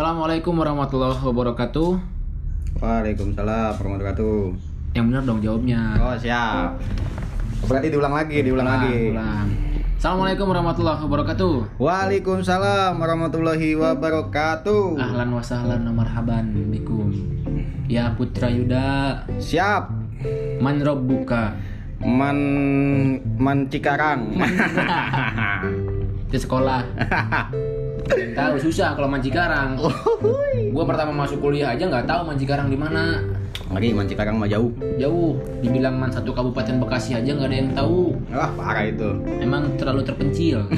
Assalamualaikum warahmatullahi wabarakatuh. Waalaikumsalam warahmatullahi wabarakatuh. Yang benar dong jawabnya. Oh siap. Berarti diulang lagi, diulang Ulang, lagi. ulang. Assalamualaikum warahmatullahi wabarakatuh. Waalaikumsalam warahmatullahi wabarakatuh. Ahlan wa sahlan wa marhaban bikum. Ya Putra Yuda, Siap. man rabbuka? Man Man Cikarang. Di sekolah. Tahu susah kalau Mancikarang. Gua pertama masuk kuliah aja nggak tahu Mancikarang di mana. Lagi Man Cikarang mah jauh. Jauh. Dibilang man satu kabupaten Bekasi aja nggak ada yang tahu. Wah parah itu. Emang terlalu terpencil.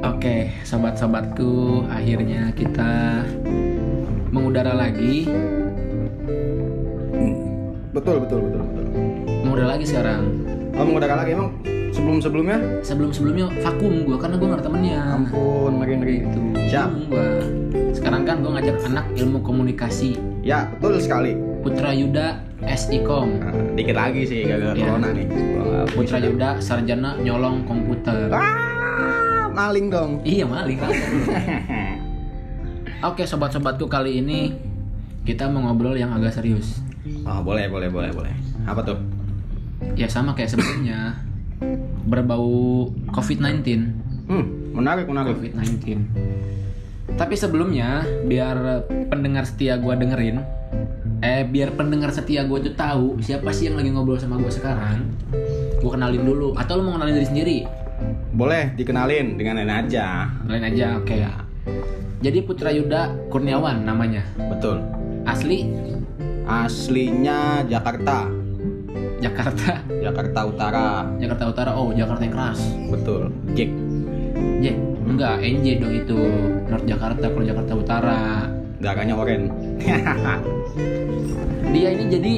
Oke, sobat-sobatku, akhirnya kita mengudara lagi. Betul betul betul betul. Mengudara lagi sekarang. Oh mengudara lagi emang sebelum sebelumnya? Sebelum-sebelumnya vakum gua karena gua nggak ada temennya. Ampun ngeri ngeri. Itu. Siap. Bingung gua. Sekarang kan gua ngajak anak ilmu komunikasi. Ya betul sekali. Putra Yuda SIKOM. Nah, dikit lagi sih gara-gara Ya. corona nih. Putra Yuda sarjana nyolong komputer. Ah, maling dong. Iya maling. Oke sobat-sobatku kali ini kita mau ngobrol yang agak serius. Oh boleh boleh boleh boleh. Apa tuh? Ya sama kayak sebelumnya berbau COVID-19. Hmm menarik menarik. COVID-19. Tapi sebelumnya biar pendengar setia gua dengerin, eh biar pendengar setia gua tuh tahu siapa sih yang lagi ngobrol sama gua sekarang. Gua kenalin dulu atau lu mau kenalin diri sendiri? Boleh dikenalin dengan lain aja. Kenalin aja, oke. Jadi Putra Yuda Kurniawan namanya. Betul. Asli Aslinya Jakarta, Jakarta. Jakarta Utara. Jakarta Utara. Oh, Jakarta yang keras. Betul. Jack. J. Enggak, NJ dong itu. North Jakarta kalau Jakarta Utara. Darahnya oren. Dia ini jadi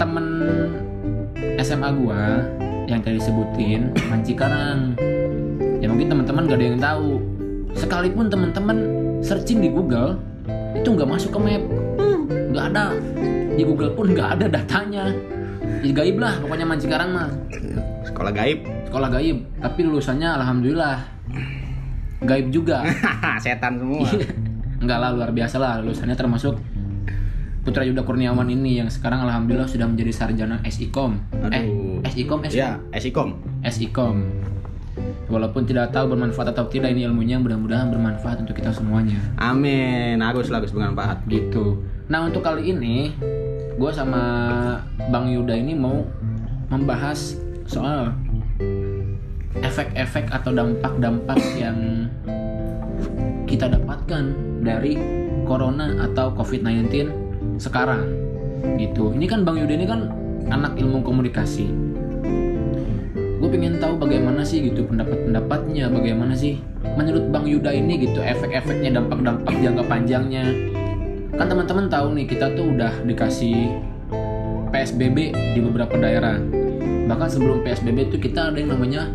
temen SMA gua yang tadi disebutin Mancikarang. Ya mungkin teman-teman gak ada yang tahu. Sekalipun teman-teman searching di Google itu nggak masuk ke map, nggak ada. Di Google pun nggak ada datanya. Jadi gaib lah pokoknya Mancikarang mah. Sekolah gaib. Sekolah gaib, tapi lulusannya alhamdulillah gaib juga. Setan semua. Enggak lah luar biasa lah lulusannya termasuk Putra Yuda Kurniawan ini yang sekarang alhamdulillah sudah menjadi sarjana SIKOM. Eh. SIKOM, SIKOM. Ya, Esikom. SIKOM. Walaupun tidak tahu bermanfaat atau tidak ini ilmunya mudah-mudahan bermanfaat untuk kita semuanya. Amin. Harus harus bermanfaat. Gitu. Nah untuk kali ini gue sama Bang Yuda ini mau membahas soal efek-efek atau dampak-dampak yang kita dapatkan dari corona atau COVID-19 sekarang gitu. Ini kan Bang Yuda ini kan anak ilmu komunikasi. Gue pengen tahu bagaimana sih gitu pendapat-pendapatnya, bagaimana sih menurut Bang Yuda ini gitu efek-efeknya, dampak-dampak jangka panjangnya. Kan teman-teman tahu nih kita tuh udah dikasih PSBB di beberapa daerah. Bahkan sebelum PSBB itu kita ada yang namanya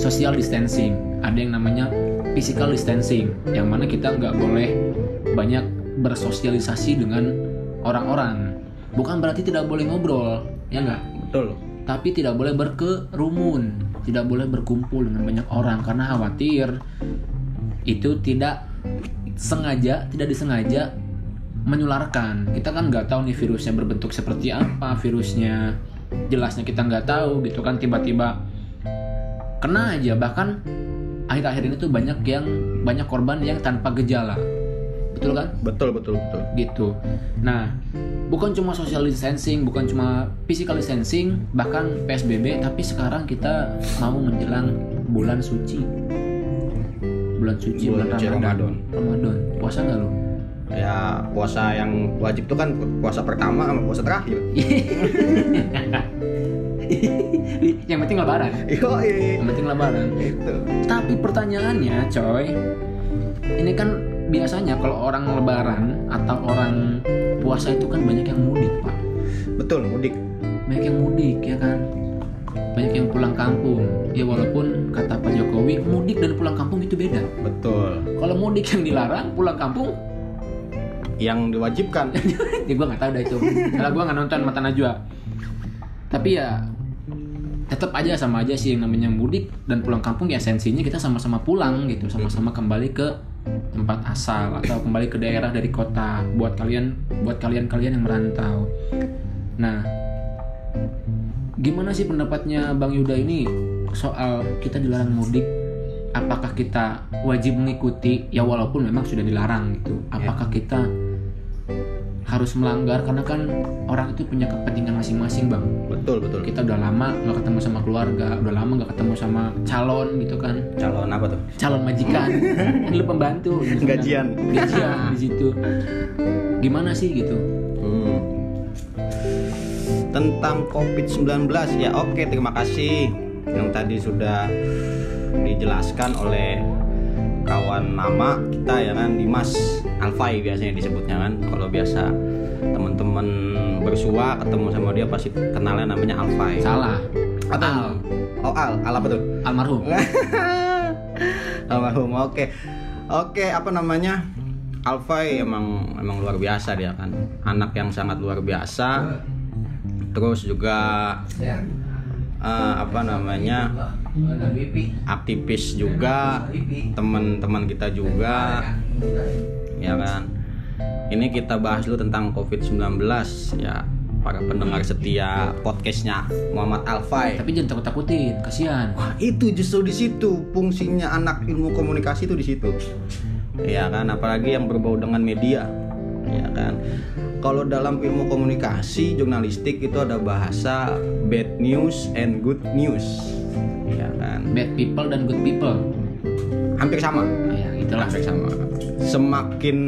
social distancing, ada yang namanya physical distancing, yang mana kita nggak boleh banyak bersosialisasi dengan orang-orang. Bukan berarti tidak boleh ngobrol, ya nggak? Betul. Tapi tidak boleh berkerumun, tidak boleh berkumpul dengan banyak orang karena khawatir itu tidak sengaja, tidak disengaja menularkan. Kita kan nggak tahu nih virusnya berbentuk seperti apa, virusnya jelasnya kita nggak tahu gitu kan tiba-tiba kena aja bahkan akhir-akhir ini tuh banyak yang banyak korban yang tanpa gejala betul kan Betul betul betul. gitu. Nah, bukan cuma social distancing, bukan cuma physical distancing, bahkan PSBB, tapi sekarang kita mau menjelang bulan suci. Bulan suci, bulan, Bulan Ramadan. Ramadan. Puasa nggak lo? Ya puasa yang wajib tuh kan puasa pertama sama puasa terakhir. Yang penting lebaran. Yoi. Yang penting lebaran. Itu. Tapi pertanyaannya, coy, ini kan biasanya kalau orang lebaran atau orang puasa itu kan banyak yang mudik, Pak. Betul mudik. banyak yang mudik ya kan banyak yang pulang kampung ya walaupun kata Pak Jokowi mudik dan pulang kampung itu beda Betul. kalau mudik yang dilarang pulang kampung Yang diwajibkan. ya gue nggak tahu dah itu karena gue nggak nonton mata najwa tapi ya tetap aja sama aja sih yang namanya mudik dan pulang kampung ya esensinya kita sama-sama pulang gitu sama-sama kembali ke tempat asal atau kembali ke daerah dari kota buat kalian buat kalian-kalian yang merantau. Nah, gimana sih pendapatnya Bang Yuda ini soal kita dilarang mudik? Apakah kita wajib mengikuti ya walaupun memang sudah dilarang gitu? Apakah kita harus melanggar karena kan orang itu punya kepentingan masing-masing bang. Betul betul. Kita udah lama nggak ketemu sama keluarga udah lama nggak ketemu sama calon gitu kan. Calon apa tuh? Calon majikan. Kan lu pembantu. Gitu kan. Gajian. gajian di situ. Gimana sih gitu? Hmm. Tentang COVID-19 ya oke terima kasih. Yang tadi sudah dijelaskan oleh kawan lama kita ya kan Dimas Alfai biasanya disebutnya kan. Kalau biasa teman-teman bersua ketemu sama dia pasti kenalnya namanya Alfai. Salah. Atau- Al. Oh Al. Al apa tuh? Almarhum. Almarhum oke. Oke apa namanya? Alfai emang emang luar biasa dia kan. Anak yang sangat luar biasa. Terus juga eh, apa namanya aktivis juga teman-teman kita juga. Ya. Kan? Ini kita bahas dulu tentang COVID-19 ya para pendengar setia podcastnya Muhammad Alfai. Tapi jangan takut-takutin kasihan. Wah, itu justru di situ. Fungsinya anak ilmu komunikasi itu di situ. Ya kan, apalagi yang berbau dengan media. Ya kan. Kalau dalam ilmu komunikasi jurnalistik itu ada bahasa bad news and good news. Ya kan. bad people dan good people Hampir sama. ya gitulah Hampir sama. Semakin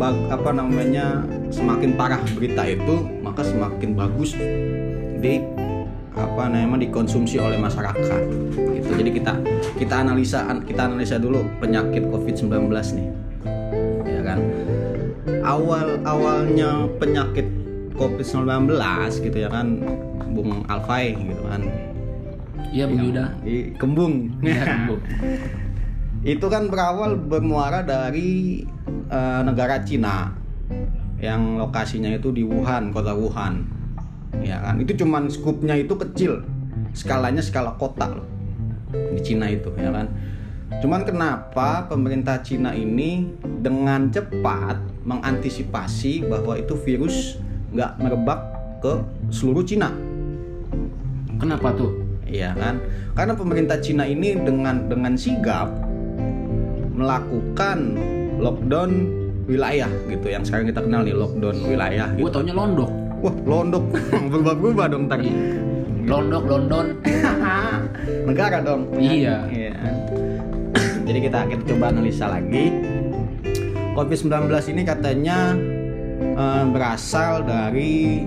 bag, apa namanya? Semakin parah berita itu, maka semakin bagus di apa namanya dikonsumsi oleh masyarakat gitu jadi kita kita analisa kita analisa dulu penyakit covid-19 nih ya kan awal awalnya penyakit covid-19 gitu ya kan Bung Alfai gitu kan iya Bung Yuda. Di kembung. Iya, Bung. itu kan berawal bermuara dari eh, negara Cina. Yang lokasinya itu di Wuhan kota Wuhan. Ya kan? Itu cuman skupnya itu kecil. Skalanya skala kota loh. Di Cina itu ya kan? Cuman kenapa pemerintah Cina ini dengan cepat mengantisipasi bahwa itu virus nggak merebak ke seluruh Cina? Kenapa tuh Iya kan? Karena pemerintah Cina ini dengan dengan sigap melakukan lockdown wilayah gitu yang sekarang kita kenal nih lockdown wilayah gue gitu. taunya londok Wah, londok berubah-berubah dong ntar. Iya. londok London Negara dong. Iya. Iya. Jadi kita kita coba analisa lagi. Covid-19 ini katanya eh, berasal dari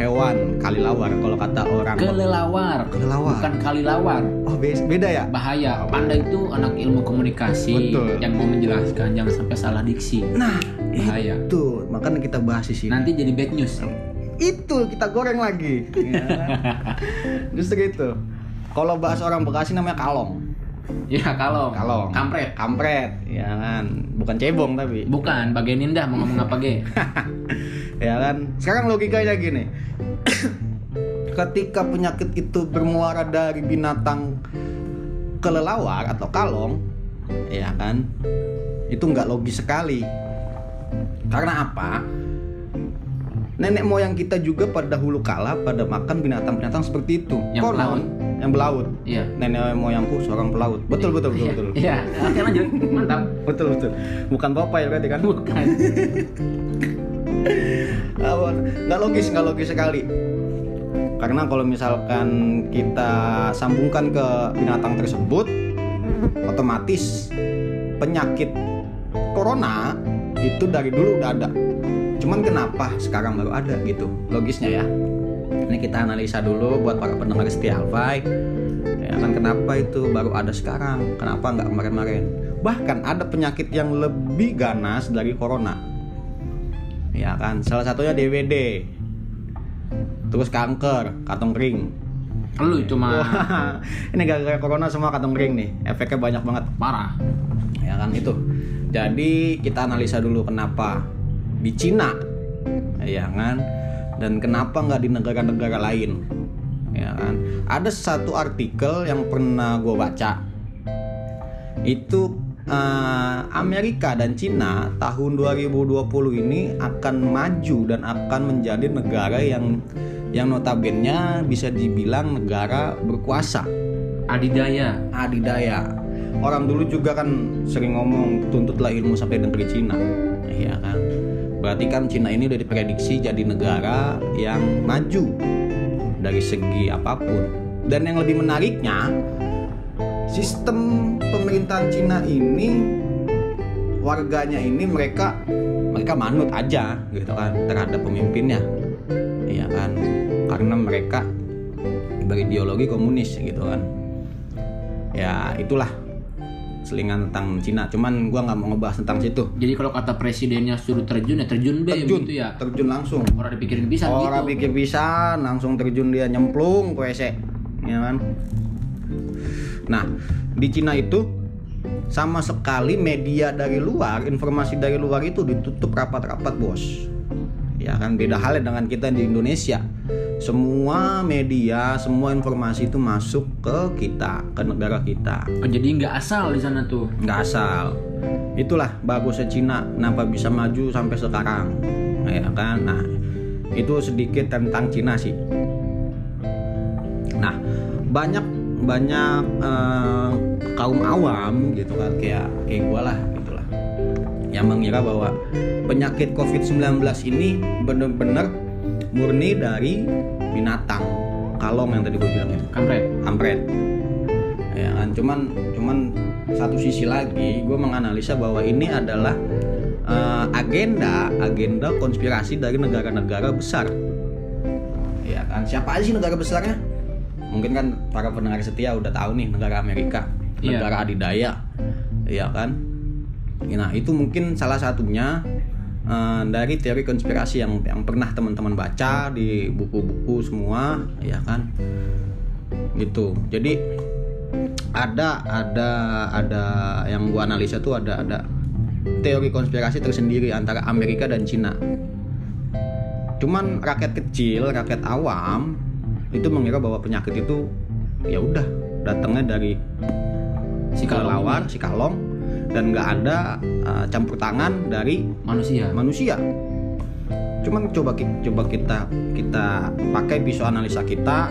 hewan kalilawar. Kalau kata orang. kelelawar. Kelelawar. bukan kalilawar. Oh, be- beda ya? bahaya. Panda itu anak ilmu komunikasi Betul. yang mau menjelaskan jangan sampai salah diksi. Nah, bahaya. itu. Makanya kita bahas di sini. nanti jadi bad news. Itu kita goreng lagi. Ya. justru itu kalau bahas orang Bekasi namanya kalong. Ya kalau kalong. Kampret. Kampret ya kan? Bukan cebong tapi. Bukan bagian indah mau ngomong apa ge ya kan? Sekarang logikanya gini. Ketika penyakit itu bermuara dari binatang kelelawar atau kalong ya kan? Itu nggak logis sekali. Karena apa? Nenek moyang kita juga pada hulu kala pada makan binatang-binatang seperti itu. Yang Konon, pelaut. yang belaut iya. Nenek moyangku seorang pelaut. Betul betul betul Iya. betul. Iya. Oke lanjut. Mantap. Betul betul. Bukan Popeye berarti kan? Bukan? nggak logis nggak logis sekali. Karena kalau misalkan kita sambungkan ke binatang tersebut otomatis penyakit corona itu dari dulu udah ada. Cuman kenapa sekarang baru ada gitu? Logisnya ya. Ini kita analisa dulu buat para pendengar setia Alfai. Ya kan kenapa itu baru ada sekarang? Kenapa nggak kemarin-kemarin bahkan ada penyakit yang lebih ganas dari corona ya kan salah satunya DWD terus kanker kantong kering. Lu itu mah Wah, ini gara-gara corona semua kantong kering nih. Efeknya banyak banget. Parah. Ya kan itu. Jadi kita analisa dulu kenapa di Cina. Ya kan? Dan kenapa nggak di negara-negara lain. Ya kan? Ada satu artikel yang pernah gue baca. Itu eh, Amerika dan Cina tahun 2020 ini akan maju dan akan menjadi negara yang yang notabene bisa dibilang negara berkuasa. Adidaya. adidaya. Orang dulu juga kan sering ngomong tuntutlah ilmu sampai negeri Cina. Iya kan? Berarti kan Cina ini udah diprediksi jadi negara yang maju dari segi apa pun. Dan yang lebih menariknya sistem pemerintahan Cina ini warganya ini mereka mereka manut aja gitu kan terhadap pemimpinnya. Iya kan? Karena mereka berideologi komunis gitu kan. Ya itulah selingan tentang Cina. Cuman gua nggak mau ngebahas tentang situ. Jadi kalau kata presidennya suruh terjun ya terjun be terjun. gitu ya. terjun langsung. Orang dipikirin bisa orang gitu. pikir bisa langsung terjun dia nyemplung ke ya kan nah di Cina itu sama sekali media dari luar informasi dari luar itu ditutup rapat-rapat bos. Ya kan beda halnya dengan kita di Indonesia. Semua media semua informasi itu masuk ke kita ke negara kita. Oh, jadi nggak asal di sana tuh. nggak asal. Itulah bagusnya Cina kenapa bisa maju sampai sekarang. Ya kan? Nah itu sedikit tentang Cina sih. Nah banyak banyak eh, kaum awam gitu kan. Kayak kayak gue lah gitulah yang mengira bahwa penyakit COVID-19 ini benar-benar murni dari binatang kalong yang tadi gue bilang itu. Kampret. kampret. Ya kan cuman cuman satu sisi lagi gue menganalisa bahwa ini adalah eh, agenda agenda konspirasi dari negara-negara besar. Ya kan siapa aja sih negara besarnya mungkin kan para pendengar setia udah tahu nih negara Amerika Iya. negara adidaya ya kan? Nah itu mungkin salah satunya eh, dari teori konspirasi yang yang pernah teman-teman baca di buku-buku semua ya kan? Gitu. Jadi ada ada ada yang gua analisa tuh ada ada teori konspirasi tersendiri antara Amerika dan Cina. Cuman rakyat kecil rakyat awam itu mengira bahwa penyakit itu ya udah datangnya dari Si kelelawar si kalong dan nggak ada uh, campur tangan dari manusia. manusia. Cuman coba coba kita kita pakai pisau analisa kita,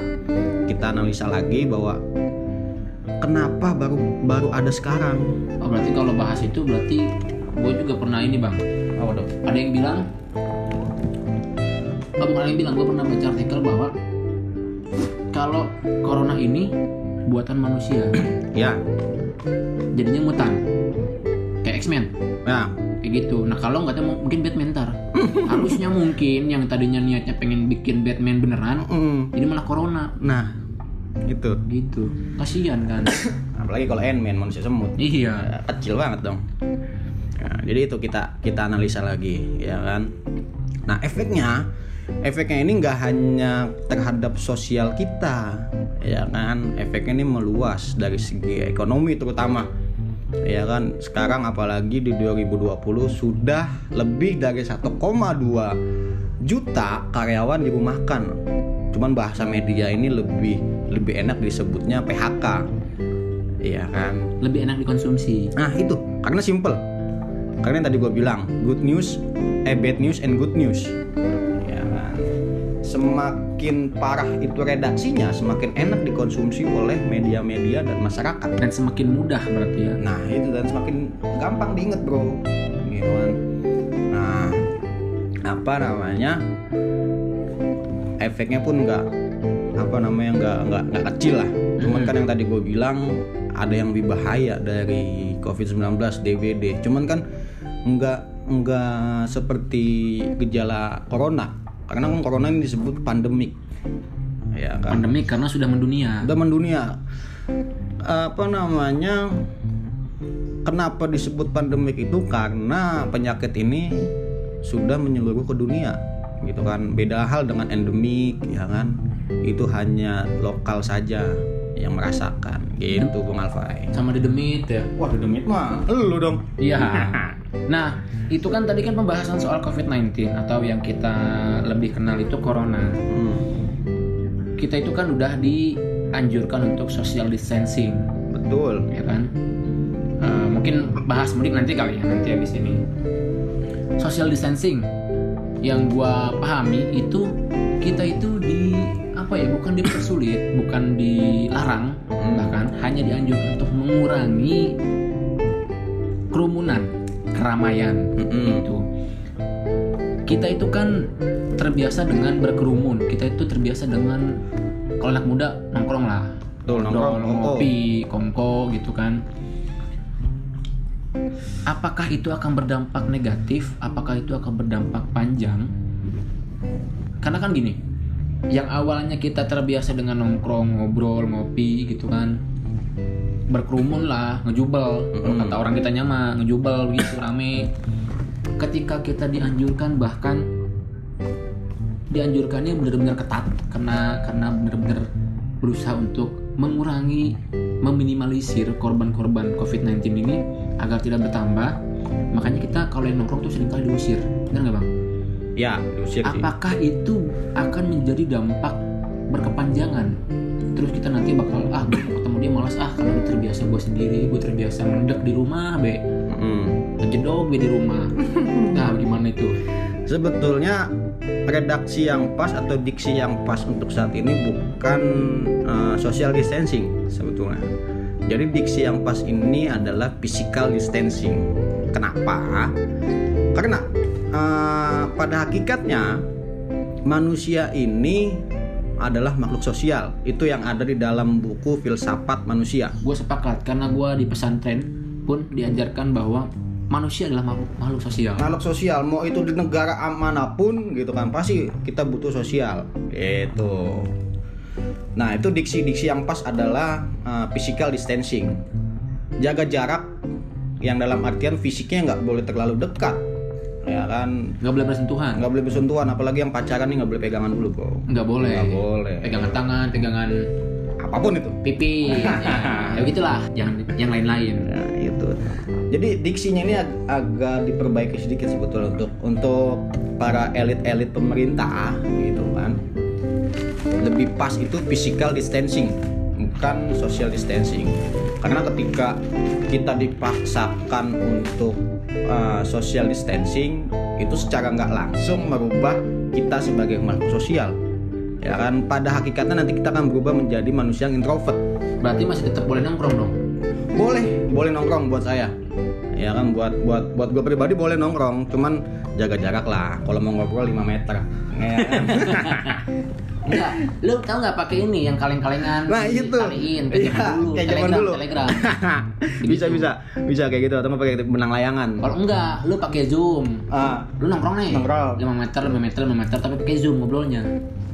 kita analisa lagi bahwa kenapa baru baru ada sekarang? Oh, berarti kalau bahas itu berarti gue juga pernah ini bang. Dong? Ada yang bilang, oh, bukan ada yang bilang, gue pernah baca artikel bahwa kalau corona ini buatan manusia, Ya, jadinya mutan, kayak X-Men, nah, kayak gitu. Nah kalau nggak tahu mungkin Batman ntar, harusnya mungkin yang tadinya niatnya pengen bikin Batman beneran, mm, jadi malah corona, nah, gitu. gitu. Kasian kan? Apalagi kalau Ant-Man manusia semut, iya. Ya, kecil banget dong. Nah, jadi itu kita kita analisa lagi, ya kan? Nah, efeknya efeknya ini nggak hanya terhadap sosial kita, ya kan? Efeknya ini meluas dari segi ekonomi terutama. Ya kan, sekarang apalagi di 2020 sudah lebih dari 1,2 juta karyawan dirumahkan. Cuman bahasa media ini lebih lebih enak disebutnya PHK. Iya kan? Lebih enak dikonsumsi. Nah itu karena simple. Karena yang tadi gue bilang good news, eh bad news and good news. Semakin parah itu redaksinya, semakin enak dikonsumsi oleh media-media dan masyarakat. Dan semakin mudah berarti ya. Nah itu dan semakin gampang diinget bro. Gitu kan. Nah apa namanya? Efeknya pun nggak apa namanya nggak nggak nggak kecil lah. Cuman kan yang tadi gue bilang ada yang lebih bahaya dari COVID-19 DBD. Cuman kan nggak nggak seperti gejala corona. Karena kan corona ini disebut pandemik. Ya kan? Pandemi karena sudah mendunia. udah mendunia. Apa namanya? Kenapa disebut pandemik itu? Karena penyakit ini sudah menyeluruh ke dunia gitu kan? Beda hal dengan endemik ya kan? Itu hanya lokal saja yang merasakan gitu Bung Alfai Sama dedemit ya. wah endemik mah lu dong Iya. Nah, itu kan tadi kan pembahasan soal COVID-19 atau yang kita lebih kenal itu corona. Hmm, Kita itu kan udah dianjurkan untuk social distancing, betul ya kan? Eh, mungkin bahas mudik nanti kali ya nanti habis ini social distancing yang gua pahami itu kita itu di apa ya? Bukan dipersulit bukan dilarang Hmm. bahkan hanya dianjurkan untuk mengurangi kerumunan keramaian Mm-mm. itu kita itu kan terbiasa dengan berkerumun. Kita itu terbiasa dengan kalau anak muda nongkrong lah. Betul, nongkrong, Ngobrol, kongko. ngopi kongko gitu kan. Apakah itu akan berdampak negatif? Apakah itu akan berdampak panjang? Karena kan gini yang awalnya kita terbiasa dengan nongkrong ngobrol ngopi gitu kan. Berkerumun lah ngejubel. Mm-mm. kata orang kita nyama ngejubel gitu rame. Ketika kita dianjurkan bahkan dianjurkannya benar-benar ketat karena karena benar-benar berusaha untuk mengurangi meminimalisir korban-korban COVID-19 ini agar tidak bertambah. Makanya kita kalau yang nongkrong tuh sering kali diusir. Benar nggak bang? Ya, diusir sih. Apakah itu akan menjadi dampak berkepanjangan? Terus kita nanti bakal ah gue ketemu dia malas ah karena gue terbiasa gue sendiri gue terbiasa mendek di rumah be Mm-mm. ngejedok be di rumah nah gimana itu Sebetulnya redaksi yang pas atau diksi yang pas untuk saat ini bukan uh, social distancing sebetulnya. Jadi diksi yang pas ini adalah physical distancing. Kenapa? Karena uh, pada hakikatnya manusia ini adalah makhluk sosial. Itu yang ada di dalam buku filsafat manusia. gue sepakat karena gue di pesantren pun diajarkan bahwa manusia adalah makhluk, makhluk sosial. Makhluk sosial mau itu di negara mana pun gitu kan pasti kita butuh sosial. Itu nah itu diksi-diksi yang pas adalah uh, physical distancing. Jaga jarak yang dalam artian fisiknya nggak boleh terlalu dekat ya kan? Nggak boleh bersentuhan. Nggak boleh bersentuhan apalagi yang pacaran nih nggak boleh pegangan dulu bro. Nggak boleh. Nggak boleh. Pegangan tangan pegangan apa pun itu. pipi. Ya, ya begitulah. Jangan yang lain-lain. Nah, itu. Jadi diksinya ini ag- agak diperbaiki sedikit sebetulnya untuk untuk para elit-elit pemerintah gitu kan. Lebih pas itu physical distancing, bukan social distancing. Karena ketika kita dipaksakan untuk uh, social distancing itu secara nggak langsung merubah kita sebagai makhluk sosial. Ya kan pada hakikatnya nanti kita akan berubah menjadi manusia yang introvert. berarti masih tetap boleh nongkrong dong boleh boleh nongkrong buat saya ya kan buat buat buat gue pribadi boleh nongkrong cuman jaga jarak lah kalau mau ngobrol 5 meter ya kan? Enggak, lu tau nggak pakai ini yang kaleng-kalengan nah itu. Kayak Iya, zaman dulu kayak zaman telegram dulu. Telegram. Bisa Begitu. bisa. Bisa kayak gitu atau mau pakai benang layangan. Kalau enggak lu pakai zoom. Ah. Lu nongkrong nih? Nongkrong. 5 meter 5 meter 5 meter tapi pakai zoom ngobrolnya.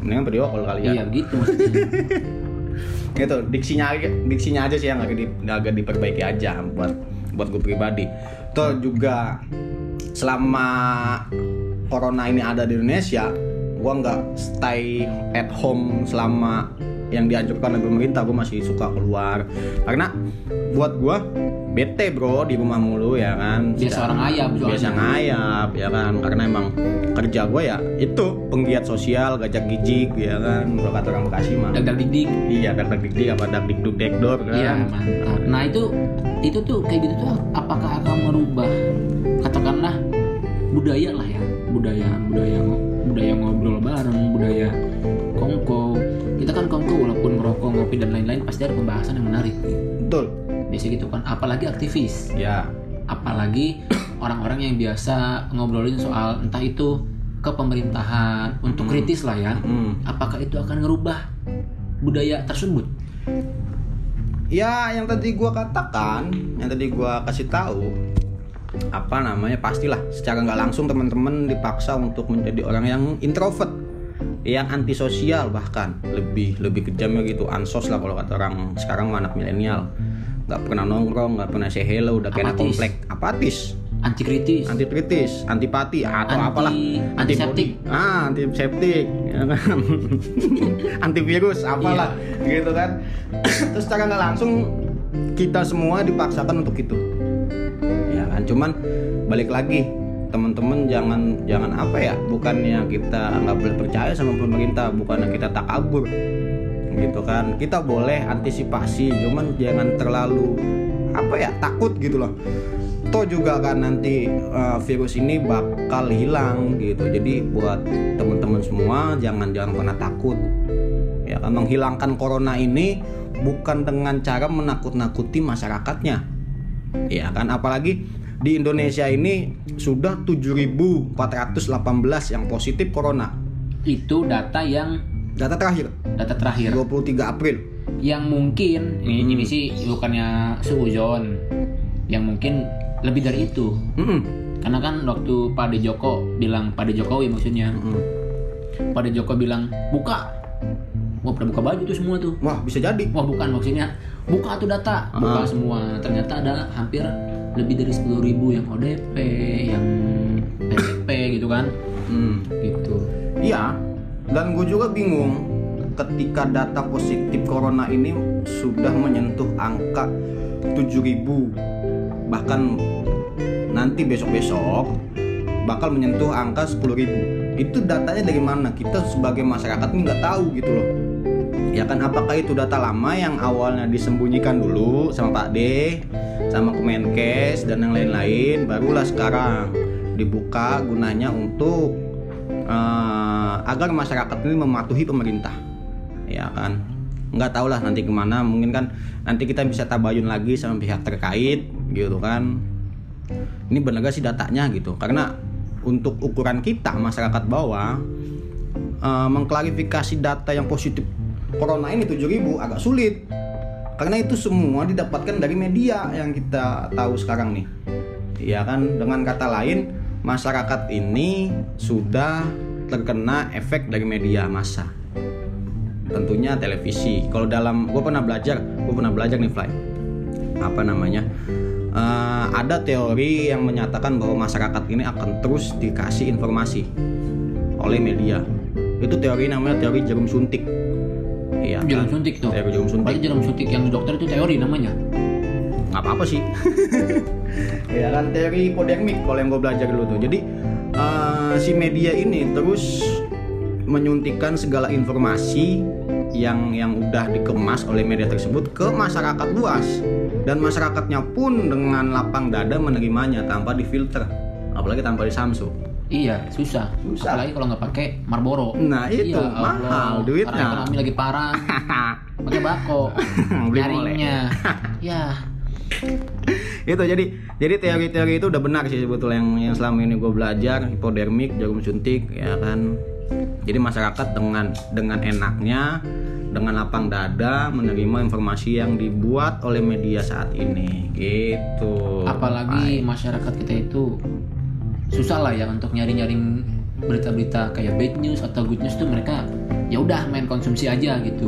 Mendingan video call kali ya. Iya begitu maksudnya. Gitu diksinya aja diksinya aja sih yang agak, di, agak diperbaiki aja buat buat gue pribadi. Toh juga selama corona ini ada di Indonesia gue nggak stay at home selama yang dianjurkan oleh pemerintah. Gue masih suka keluar. Karena buat gue bete bro di rumah mulu ya kan? Biasa orang ayam biasa ngayap ya kan? Karena emang kerja gue ya itu penggiat sosial gajak gijik ya kan? Kalau kata orang Bekasi mah. Dag dag dik dik Iya, dak dak dik dik apa dak dik duk dekdor kan. iya mantap. Nah itu itu tuh kayak gitu tuh apakah akan merubah katakanlah budaya lah ya. Budaya budaya budaya ngobrol bareng budaya kongko kita kan kongko walaupun ngerokok ngopi dan lain-lain pasti ada pembahasan yang menarik Betul. biasa gitu kan apalagi aktivis Ya. apalagi orang-orang yang biasa ngobrolin soal entah itu ke pemerintahan untuk Hmm. kritis lah ya Hmm. apakah itu akan ngerubah budaya tersebut Ya, yang tadi gua katakan, yang tadi gua kasih tahu apa namanya pastilah secara nggak langsung teman-teman dipaksa untuk menjadi orang yang introvert yang antisosial bahkan lebih lebih kejamnya gitu ansos lah kalau kata orang sekarang anak milenial nggak pernah nongkrong nggak pernah say hello udah Apatis. komplek apatis anti kritis anti kritis, antipati atau Anti- apalah, antiseptik. ah, antiseptik, ya kan? antivirus, apalah, gitu kan. Terus secara nggak langsung kita semua dipaksakan untuk itu, ya. Cuman balik lagi teman-teman jangan jangan apa ya bukannya kita nggak boleh percaya sama pemerintah bukannya kita takabur gitu kan. Kita boleh antisipasi cuman jangan terlalu apa ya takut gitu loh. Toh juga kan nanti uh, virus ini bakal hilang gitu. Jadi buat teman-teman semua jangan jangan pernah takut. Ya kan menghilangkan corona ini bukan dengan cara menakut-nakuti masyarakatnya. Ya kan apalagi di Indonesia ini sudah 7.418 yang positif corona. Itu data yang data terakhir. Data terakhir. 23 April. Yang mungkin ini, Hmm. ini sih bukannya suuzon. Yang mungkin lebih dari itu. Mm-mm. karena kan waktu Pak De Joko bilang Pak De Jokowi maksudnya. Mm-mm. Pak De Joko bilang buka. Wah pada buka baju tuh semua tuh. Wah bisa jadi. Wah bukan maksudnya. Buka tuh data. Buka Ah. semua. Ternyata ada hampir lebih dari 10.000 yang ODP yang PDP gitu kan. Hmm. gitu. Iya, dan gue juga bingung ketika data positif corona ini sudah menyentuh angka 7000 bahkan nanti besok-besok bakal menyentuh angka 10.000 itu datanya dari mana? Kita sebagai masyarakat ini nggak tahu gitu loh. Ya kan apakah itu data lama yang awalnya disembunyikan dulu sama Pak D sama Kemenkes dan yang lain-lain barulah sekarang dibuka gunanya untuk eh, agar masyarakat ini mematuhi pemerintah. Ya kan? Nggak tahu lah nanti ke mana mungkin kan nanti kita bisa tabayun lagi sama pihak terkait gitu kan? Ini benar gak sih datanya gitu? Karena untuk ukuran kita masyarakat bawah eh, mengklarifikasi data yang positif corona ini 7000 agak sulit karena itu semua didapatkan dari media yang kita tahu sekarang nih. Ya kan? Dengan kata lain masyarakat ini sudah terkena efek dari media massa. Tentunya televisi. Kalau dalam gue pernah belajar gue pernah belajar nih Fly. Apa namanya? Eh, ada teori yang menyatakan bahwa masyarakat ini akan terus dikasih informasi oleh media. Itu teori namanya teori jarum suntik iya. Jarum kan? suntik tuh teori jarum suntik. Berarti jarum suntik yang di dokter itu teori namanya? Nggak apa-apa sih. Ya kan teori hipodermik kalau yang gue belajar dulu tuh. Jadi eh, si media ini terus menyuntikkan segala informasi yang yang udah dikemas oleh media tersebut ke masyarakat luas. Dan masyarakatnya pun dengan lapang dada menerimanya tanpa difilter. Apalagi tanpa disamsu iya susah, Susah. apalagi kalau nggak pakai Marlboro. Nah itu. Iya, Allah. mahal Karena duitnya. ekonomi lagi parah. Pakai bako. Nyarinya ya itu jadi jadi teori-teori itu udah benar sih sebetulnya yang yang selama ini gue belajar. Hipodermik jarum suntik ya kan. Jadi masyarakat dengan dengan enaknya dengan lapang dada menerima informasi yang dibuat oleh media saat ini. Gitu. Apalagi masyarakat kita itu susah lah ya untuk nyari-nyaring berita-berita kayak bad news atau good news tuh mereka ya udah main konsumsi aja gitu.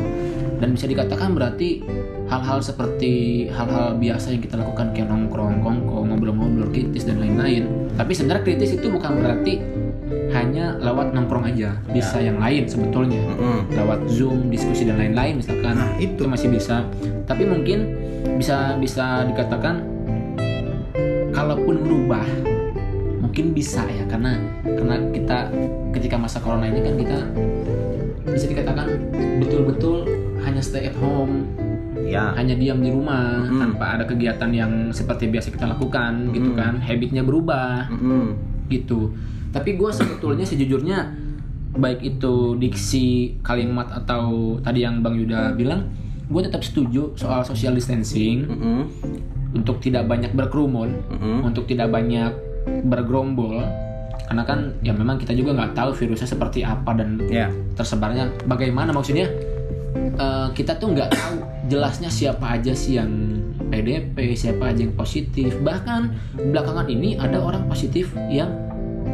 Dan bisa dikatakan berarti hal-hal seperti hal-hal biasa yang kita lakukan kayak nongkrong kongko ngobrol-ngobrol kritis dan lain-lain. Tapi sebenarnya kritis itu bukan berarti hanya lewat nongkrong aja bisa yang lain sebetulnya. Mm-mm. lewat zoom diskusi dan lain-lain misalkan Nah, itu. itu masih bisa. Tapi mungkin bisa bisa dikatakan kalaupun berubah mungkin bisa ya karena karena kita ketika masa corona ini kan kita bisa dikatakan betul-betul hanya stay at home ya hanya diam di rumah Mm. tanpa ada kegiatan yang seperti biasa kita lakukan gitu Mm. kan habitnya berubah Mm-mm. gitu tapi gue sebetulnya sejujurnya baik itu diksi kalimat atau tadi yang bang Yuda bilang gue tetap setuju soal social distancing Mm-mm. untuk tidak banyak berkerumun Mm-mm. untuk tidak banyak bergerombol karena kan ya memang kita juga nggak tahu virusnya seperti apa dan ya. tersebarnya. Bagaimana maksudnya? Eh, kita tuh nggak tahu jelasnya siapa aja sih yang PDP siapa aja yang positif. Bahkan belakangan ini ada orang positif yang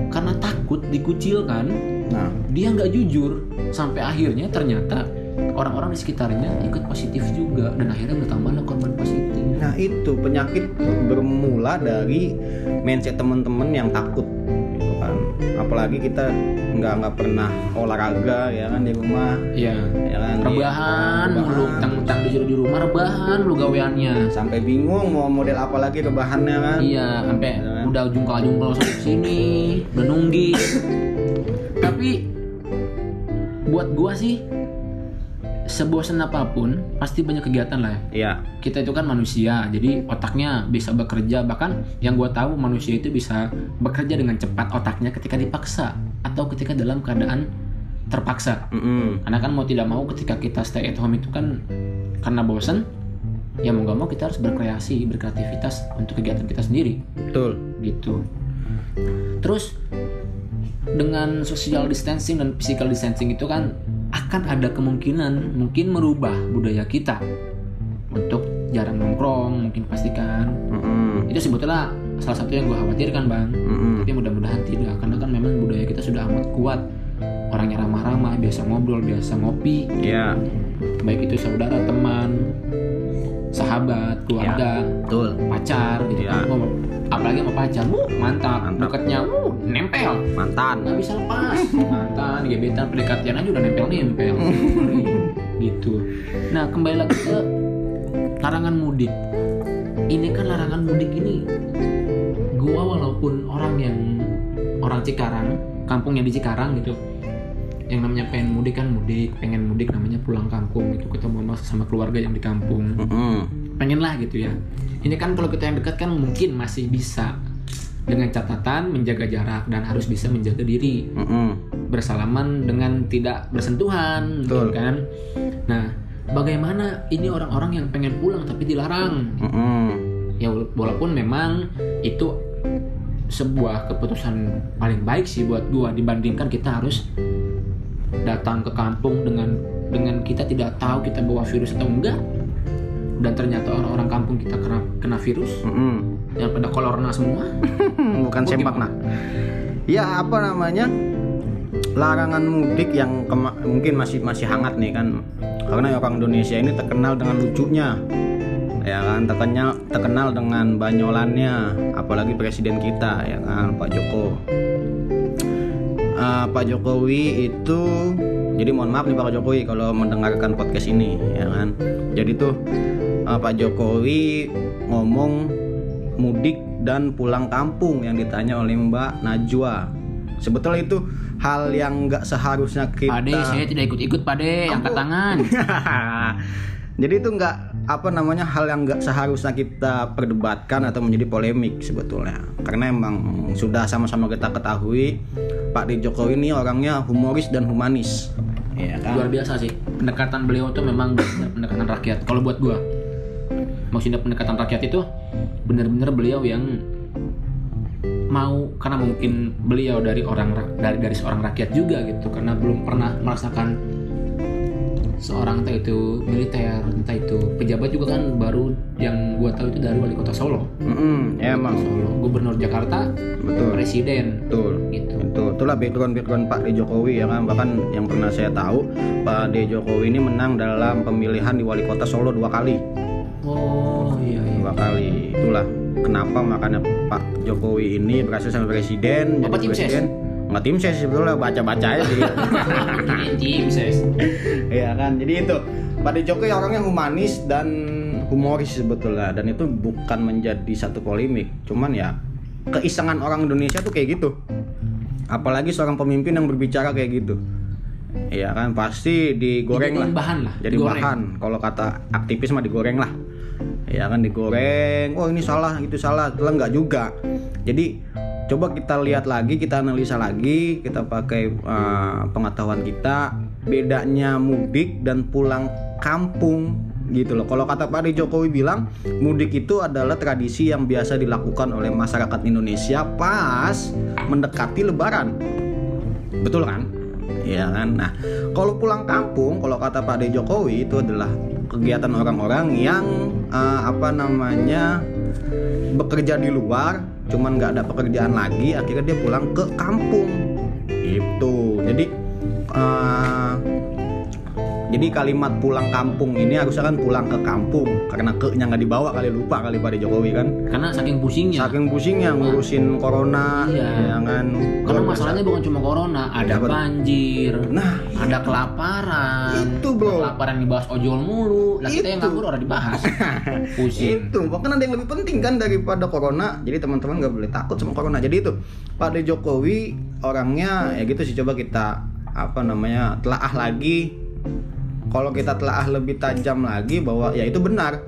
karena takut dikucilkan nah. dia nggak jujur. Sampai akhirnya ternyata orang-orang di sekitarnya ikut positif juga dan akhirnya bertambahlah korban positif Nah itu penyakit bermula dari mindset teman-teman yang takut, gitu kan. Apalagi kita nggak nggak pernah olahraga ya kan di rumah, ya ya kan. rebahan Iya, mulu tang-tang disuruh di rumah rebahan lu gaweannya Sampai bingung mau model apa lagi rebahannya kan. Iya, sampai Iya kan? udah jungkal-jungkal sampai sini, udah nungging. Tapi buat gua sih sebosan apa pun pasti banyak kegiatan lah ya. Iya. Kita itu kan manusia, jadi otaknya bisa bekerja. Bahkan yang gue tahu manusia itu bisa bekerja dengan cepat otaknya ketika dipaksa atau ketika dalam keadaan terpaksa. Mm-mm. Karena kan mau tidak mau ketika kita stay at home itu kan karena bosan, ya mau gak mau kita harus berkreasi, berkreativitas untuk kegiatan kita sendiri Betul. gitu. Terus dengan social distancing dan physical distancing itu kan akan ada kemungkinan mungkin merubah budaya kita untuk jarang nongkrong mungkin pastikan Mm-mm. itu sebetulnya salah satu yang gue khawatirkan bang Mm-mm. tapi mudah-mudahan tidak karena kan memang budaya kita sudah amat kuat orangnya ramah-ramah biasa ngobrol biasa ngopi Iya. baik itu saudara teman sahabat keluarga Betul. pacar gitu Iya. kan apalagi sama pacar wuh mantap, Mantap. deketnya wuh nempel Mantan. nggak bisa lepas mantan gebetan pendekatan aja udah nempel nempel gitu nah kembali lagi ke larangan mudik ini kan larangan mudik ini gua walaupun orang yang orang Cikarang kampungnya di Cikarang gitu yang namanya pengen mudik kan mudik pengen mudik namanya pulang kampung gitu ketemu sama, sama keluarga yang di kampung. Pengen lah gitu ya. Ini kan kalau kita yang dekat kan mungkin masih bisa dengan catatan menjaga jarak dan harus bisa menjaga diri. Bersalaman dengan tidak bersentuhan gitu Betul. kan? Nah bagaimana ini orang-orang yang pengen pulang tapi dilarang? Ya wala- walaupun memang itu sebuah keputusan paling baik sih buat gua dibandingkan kita harus datang ke kampung dengan dengan kita tidak tahu kita bawa virus atau enggak dan ternyata orang-orang kampung kita kena kena virus Mm-mm. yang pada kolorna semua Bukan Oh, sempak nah. Ya apa namanya? Larangan mudik yang mungkin masih masih hangat nih kan. Karena orang Indonesia ini terkenal dengan lucunya. Ya kan terkenal terkenal dengan banyolannya, apalagi presiden kita ya kan Pak Joko. Eh, Pak Jokowi itu jadi mohon maaf nih Pak Jokowi kalau mendengarkan podcast ini ya kan. Jadi tuh eh, Pak Jokowi ngomong mudik dan pulang kampung yang ditanya oleh Mbak Najwa. Sebetulnya itu hal yang nggak seharusnya kita. Pade saya tidak ikut-ikut Pade angkat tangan Jadi itu nggak apa namanya hal yang nggak seharusnya kita perdebatkan atau menjadi polemik sebetulnya. Karena emang sudah sama-sama kita ketahui Pak D Jokowi ini orangnya humoris dan humanis. Iya kan? luar biasa sih pendekatan beliau tuh memang pendekatan rakyat kalau buat gua maksudnya pendekatan rakyat itu benar-benar beliau yang mau karena mungkin beliau dari orang ra- dari dari seorang rakyat juga gitu karena belum pernah merasakan seorang entah itu militer entah itu pejabat juga kan baru yang gua tahu itu dari wali kota Solo Mm-mm, ya emang Solo gubernur Jakarta betul. presiden Betul. gitu Itu itulah background background Pak D Jokowi ya kan? Bahkan yang pernah saya tahu Pak D Jokowi ini menang dalam pemilihan di wali kota Solo dua kali. Oh iya iya. Dua kali. Itulah kenapa makanya Pak Jokowi ini berhasil sampai presiden Bapak jadi tim ses? presiden nggak tim ses sebetulnya baca baca aja sih. Ini tim ses. Iya kan? Jadi itu Pak D Jokowi orangnya humanis dan humoris sebetulnya. Dan itu bukan menjadi satu polemik. Cuman ya keisengan orang Indonesia tuh kayak gitu apalagi seorang pemimpin yang berbicara kayak gitu. Iya kan pasti digoreng lah. bahan lah jadi digoreng. bahan. Kalau kata aktivis mah digoreng lah. Ya kan digoreng. Oh ini salah itu salah. Itu nggak juga. Jadi coba kita lihat lagi kita analisa lagi kita pakai uh, pengetahuan kita. Bedanya mudik dan pulang kampung gitu loh kalau kata Pak Jokowi bilang mudik itu adalah tradisi yang biasa dilakukan oleh masyarakat Indonesia pas mendekati lebaran betul kan Iya kan. Nah, kalau pulang kampung, kalau kata Pak Jokowi itu adalah kegiatan orang-orang yang eh, apa namanya bekerja di luar, cuman nggak ada pekerjaan lagi, akhirnya dia pulang ke kampung. Itu. Jadi eh, jadi kalimat pulang kampung ini harusnya kan pulang ke kampung. Karena ke-nya nggak dibawa kali lupa kali Pak D Jokowi kan. karena saking pusingnya. Saking pusingnya ngurusin corona, Iya. ya kan. karena masalahnya bukan cuma corona ada Apa tuh? banjir Nah, ada kelaparan. Itu, bro. kelaparan dibahas ojol mulu. Lah kita yang nganggur orang dibahas. Pusing. Itu. Bahkan ada yang lebih penting kan daripada corona. Jadi teman-teman nggak boleh takut sama corona. Jadi itu Pak D Jokowi orangnya ya gitu sih coba kita apa namanya telaah lagi kalau kita telah lebih tajam lagi bahwa ya itu benar.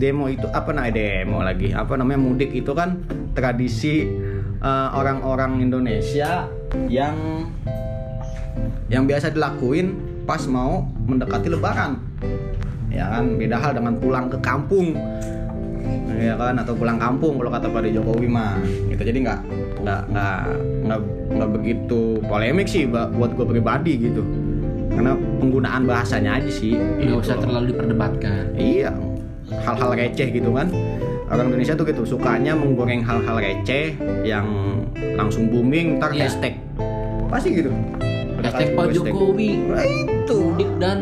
Demo itu apa nah demo lagi. Apa namanya mudik itu kan tradisi eh, orang-orang Indonesia yang yang biasa dilakuin pas mau mendekati Lebaran. Ya kan beda hal dengan pulang ke kampung. Ya kan atau pulang kampung kalau kata Pak Jokowi mah. Gitu. Jadi nggak nggak nggak nggak begitu polemik sih buat gue pribadi gitu karena penggunaan bahasanya aja sih. Nggak gitu. usah terlalu diperdebatkan. Iya. Hal-hal receh gitu kan. Orang Indonesia tuh gitu sukanya menggoreng hal-hal receh yang langsung booming ntar Iya. hashtag. Pasti gitu. Hashtag Pak. Jokowi. Nah, itu. Mudik dan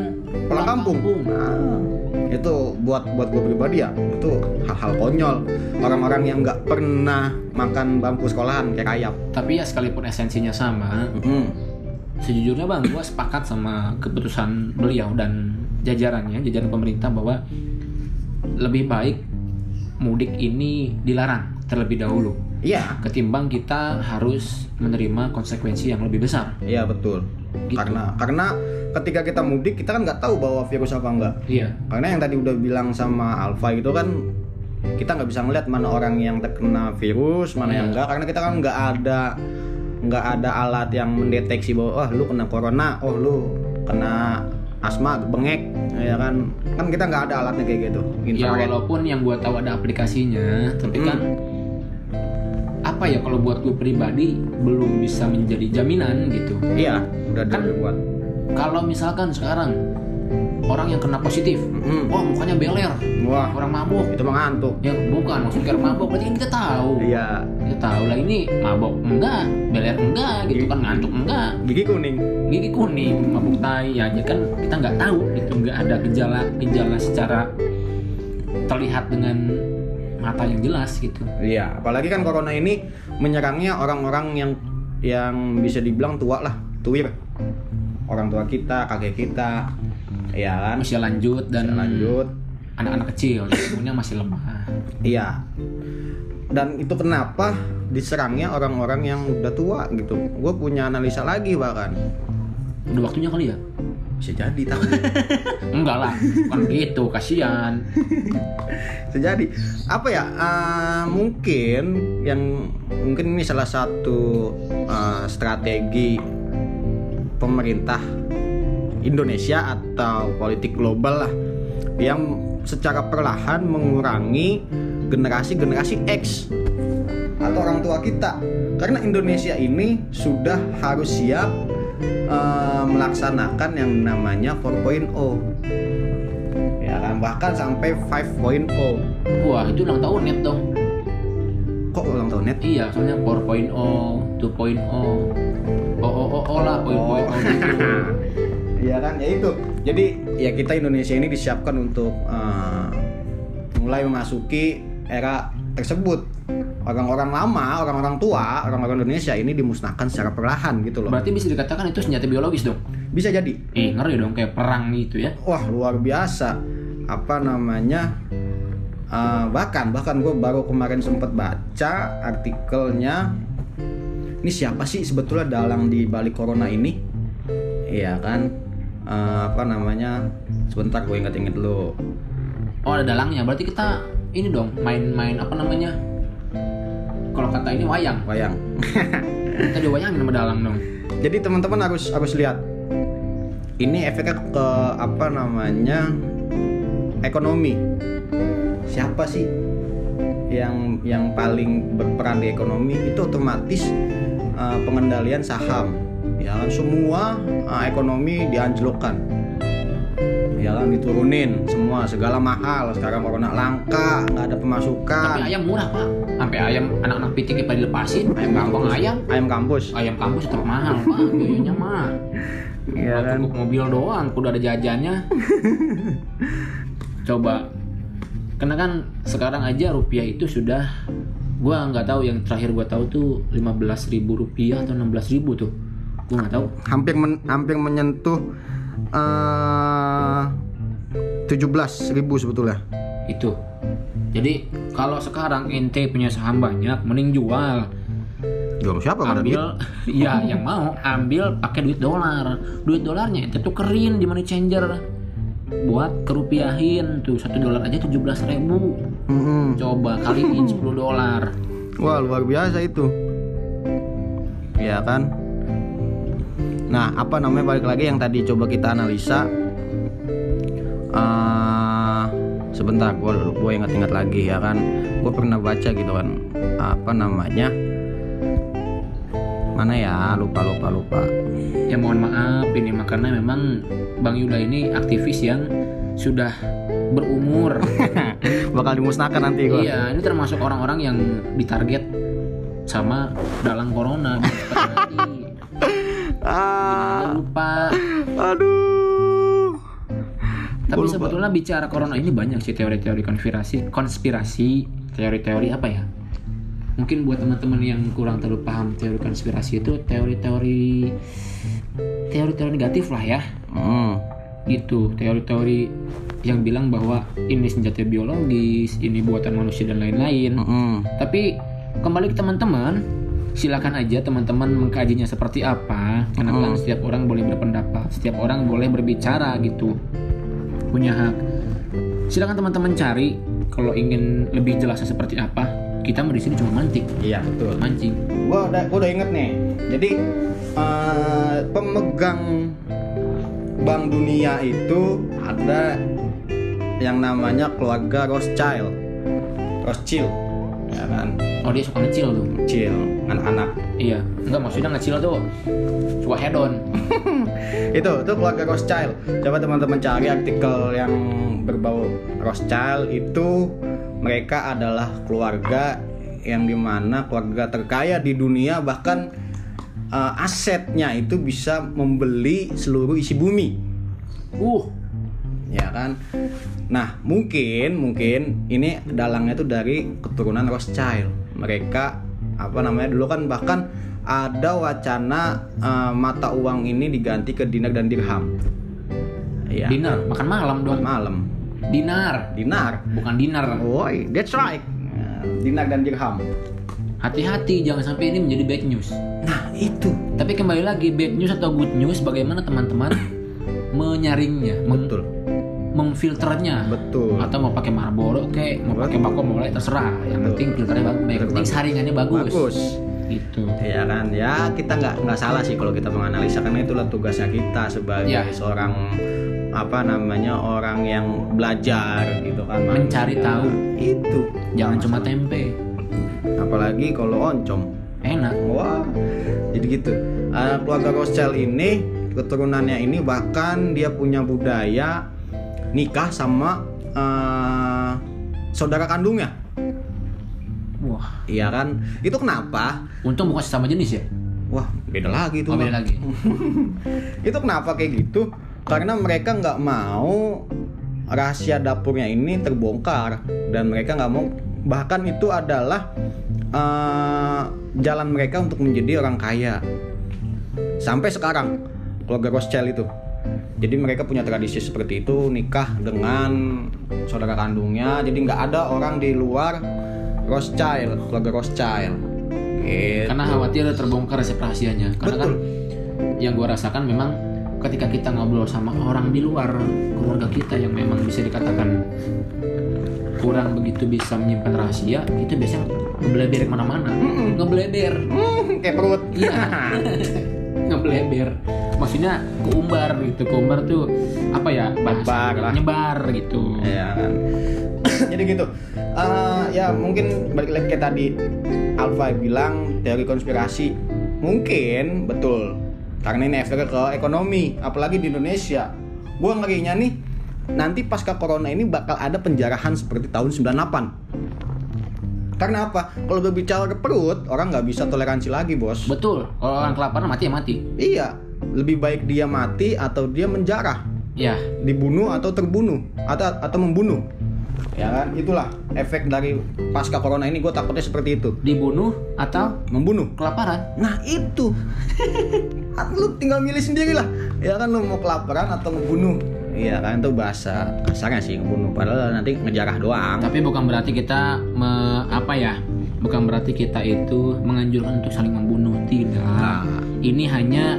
pulang kampung. Nah, itu buat buat gue pribadi ya itu hal-hal konyol. Orang-orang yang nggak pernah makan bangku sekolahan kayak kayap tapi ya sekalipun esensinya sama Mm. Sejujurnya bang gue sepakat sama keputusan beliau dan jajarannya jajaran pemerintah bahwa lebih baik mudik ini dilarang terlebih dahulu. Iya. Ketimbang kita harus menerima konsekuensi yang lebih besar. Iya betul. Gitu. karena karena ketika kita mudik kita kan nggak tahu bawa virus apa enggak iya. Karena yang tadi udah bilang sama Alfa itu kan kita nggak bisa ngeliat mana orang yang terkena virus mana yang Iya. enggak karena kita kan nggak ada nggak ada alat yang mendeteksi bahwa oh lu kena corona oh lu kena asma bengek ya kan? Kan kita nggak ada alatnya kayak gitu ya infrared. walaupun yang gue tahu ada aplikasinya tapi Hmm. kan apa ya kalau buat gue pribadi belum bisa menjadi jaminan gitu. Iya udah Kan- dibuat. kalau misalkan sekarang orang yang kena positif. Mm-mm. wah mukanya beler. Wah. Orang mabuk. Itu mah ngantuk. Ya bukan maksudnya kayak mabuk. Berarti kan kita tahu. Iya. Kita tahu lah ini mabuk enggak beler enggak gitu kan ngantuk enggak. Gigi kuning. Gigi kuning mabuk tai ya jadi kan kita nggak tahu itu nggak ada gejala gejala secara terlihat dengan mata yang jelas gitu. Iya apalagi kan corona ini menyerangnya orang-orang yang yang bisa dibilang tua lah tuir. Orang tua kita kakek kita ya kan? Usia lanjut dan Bisa lanjut. anak-anak kecil imunnya masih lemah. Iya. Dan itu kenapa diserangnya orang-orang yang udah tua gitu? Gue punya analisa lagi bahkan. Udah waktunya kali ya? Bisa jadi tapi. Enggak lah bukan gitu kasihan. Bisa jadi. Apa ya ah, mungkin yang mungkin ini salah satu ah, strategi pemerintah Indonesia atau politik global lah yang secara perlahan mengurangi generasi-generasi X atau orang tua kita. Karena Indonesia ini sudah harus siap eh, melaksanakan yang namanya 4.0 ya kan? Bahkan sampai 5.0 wah itu ulang tahun net dong. Kok ulang tahun net? Iya soalnya 4.0 2.0 oh oh. Oh, oh lah poin poin oh gitu Iya kan, ya itu. Jadi ya kita Indonesia ini disiapkan untuk eh, mulai memasuki era tersebut. Orang-orang lama, orang-orang tua, orang-orang Indonesia ini dimusnahkan secara perlahan gitu loh. berarti bisa dikatakan itu senjata biologis dong Bisa jadi. eh ngeri dong kayak perang gitu ya Wah luar biasa. Apa namanya? eh, bahkan bahkan gue baru kemarin sempat baca artikelnya. Ini siapa sih sebetulnya dalang di balik corona ini? Iya kan? Eh, apa namanya? Sebentar gue inget-inget dulu. oh ada dalangnya berarti kita ini dong main-main apa namanya kalau kata ini wayang Wayang. kita diwayangin sama dalang dong Jadi teman-teman harus harus lihat. Ini efeknya ke apa namanya? ekonomi. Siapa sih yang yang paling berperan di ekonomi itu otomatis uh, pengendalian saham. Ya kan semua uh, ekonomi dianjlokkan. Ya kan diturunin semua segala mahal. Sekarang corona langka nggak ada pemasukan. Tapi ayam murah pak. Sampai ayam anak-anak pitik pada dilepasin ayam kampung ayam. Ayam kampus. Ayam kampus tetap mahal pak. Biayanya mah. Kalau kan? cukup mobil doang udah ada jajannya. Coba. Karena kan sekarang aja rupiah itu sudah gua nggak tahu yang terakhir gua tahu tuh 15.000 ribu rupiah atau 16.000 ribu tuh nggak tahu. hampir men- hampir menyentuh eh 17.000 sebetulnya. itu. Jadi kalau sekarang ente punya saham banyak mending jual. Jual siapa ambil iya yang mau ambil pakai duit dolar. Duit dolarnya ente tukerin di money changer. Buat kerupiahin tuh satu dolar aja 17.000 ribu. Mm-mm. coba kaliin 10 dolar. Wah luar biasa itu. Ya kan Nah apa namanya? Balik lagi yang tadi coba kita analisa. Eh, Sebentar gue gue ingat-ingat lagi ya kan. Gue pernah baca gitu kan Apa namanya? Mana ya? Lupa lupa lupa. Ya mohon maaf ini karena memang Bang Yuda ini aktivis yang sudah berumur. Bakal dimusnahkan nanti gue iya ini termasuk orang-orang yang ditarget sama dalam corona. ah, lupa Aduh Tapi lupa. sebetulnya bicara corona ini banyak sih teori-teori konspirasi, konspirasi, teori-teori apa ya? Mungkin buat teman-teman yang kurang terlalu paham teori konspirasi itu teori-teori teori-teori negatif lah ya. Hmm. Gitu, teori-teori yang bilang bahwa ini senjata biologis, ini buatan manusia dan lain-lain. Mm-mm. Tapi kembali ke teman-teman, silakan aja teman-teman mengkajinya seperti apa. Karena kan setiap orang boleh berpendapat, setiap orang boleh berbicara gitu, punya hak. Silakan teman-teman cari kalau ingin lebih jelasnya seperti apa. Kita di sini cuma mantik, Iya betul mancing. gua udah gua udah inget nih jadi eh, pemegang bank dunia itu ada yang namanya keluarga Rothschild Rothschild ya kan? Oh dia suka ngecil tuh. kecil anak-anak. Iya, enggak maksudnya ngecil tuh suka head on. itu itu keluarga Rothschild. Coba teman-teman cari artikel yang berbau Rothschild itu mereka adalah keluarga yang di mana keluarga terkaya di dunia bahkan eh, asetnya itu bisa membeli seluruh isi bumi. Uh, ya kan nah mungkin mungkin ini dalangnya itu dari keturunan Rothschild. Mereka apa namanya dulu kan bahkan ada wacana eh, mata uang ini diganti ke dinar dan dirham. Ya dinar, makan malam dong. malam. Dinar, dinar. Bukan dinar. woi that's right. Dinar dan dirham. Hati-hati jangan sampai ini menjadi bad news. nah itu. Tapi kembali lagi bad news atau good news bagaimana teman-teman menyaringnya, betul memfilternya betul atau mau pakai Marlboro kayak mau pakai mau lain terserah. Yang Betul. penting filternya bagus, yang penting Bagus. saringannya bagus. bagus Gitu. ya kan ya kita nggak nggak salah sih kalau kita menganalisa karena itulah tugasnya kita sebagai Ya. seorang apa namanya orang yang belajar gitu kan Mencari manusia. tahu. itu Jangan cuma tempe. apalagi kalau oncom Enak. wah jadi gitu Eh, keluarga Rothschild ini keturunannya ini bahkan dia punya budaya nikah sama eh, saudara kandungnya. Wah, iya kan? Itu kenapa? Untung bukan sesama jenis ya. wah beda lagi tuh Oh, beda lagi. itu kenapa kayak gitu? Karena mereka nggak mau rahasia dapurnya ini terbongkar. Dan mereka nggak mau bahkan itu adalah eh, jalan mereka untuk menjadi orang kaya. Sampai sekarang keluarga Rothschild itu jadi mereka punya tradisi seperti itu nikah dengan saudara kandungnya. Jadi nggak ada orang di luar Rothschild keluarga Rothschild. Gitu. Karena khawatir terbongkar resep rahasianya. Karena kan betul. yang gue rasakan memang ketika kita ngobrol sama orang di luar keluarga kita yang memang bisa dikatakan kurang begitu bisa menyimpan rahasia itu biasanya ngebleber ke mana-mana. Ngebleber. Hmm, kayak perut. Iya ngebleber maksudnya keumbar gitu. Keumbar tuh apa ya bahasa Nyebar lah. nyebar gitu. Ya kan. Jadi gitu. Eh, ya mungkin balik lagi kayak tadi. Alfa bilang teori konspirasi mungkin betul. Karena ini efeknya ke ekonomi apalagi di Indonesia. Gua ngerinya nih nanti pasca corona ini bakal ada penjarahan seperti tahun 98 karena apa? Kalau berbicara ke perut orang nggak bisa toleransi lagi bos. Betul. Kalau orang kelaparan mati ya mati. Iya. Lebih baik dia mati atau dia menjarah. Ya dibunuh atau terbunuh. Atau atau membunuh. Ya kan? Itulah efek dari pasca corona ini. Gue takutnya seperti itu. Dibunuh atau membunuh. kelaparan? Nah itu. Lu tinggal milih sendiri lah ya kan lu mau kelaparan atau membunuh iya kan itu bahasa kasarnya sih membunuh padahal nanti ngejarah doang Tapi bukan berarti kita me- apa ya? Bukan berarti kita itu menganjurkan untuk saling membunuh, tidak. Nah. Ini hanya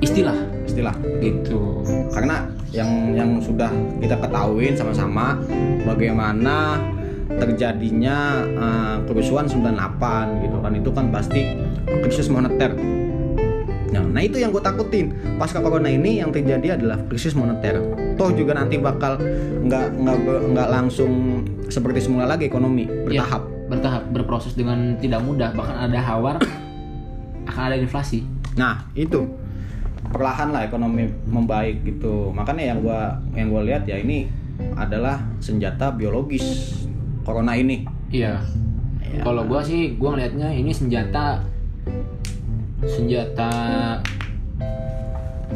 istilah istilah gitu. karena yang yang sudah kita ketahui sama-sama bagaimana terjadinya uh, kerusuhan 98 gitu kan itu kan pasti krisis moneter Nah, nah itu yang gue takutin pasca corona ini yang terjadi adalah krisis moneter. Toh juga nanti bakal nggak nggak nggak langsung seperti semula lagi ekonomi bertahap. bertahap berproses dengan tidak mudah bahkan ada hawar akan ada inflasi Nah itu perlahan lah ekonomi membaik gitu. Makanya yang gua yang gua lihat ya ini adalah senjata biologis corona ini. iya Ya. kalau gua sih gua ngelihatnya ini senjata senjata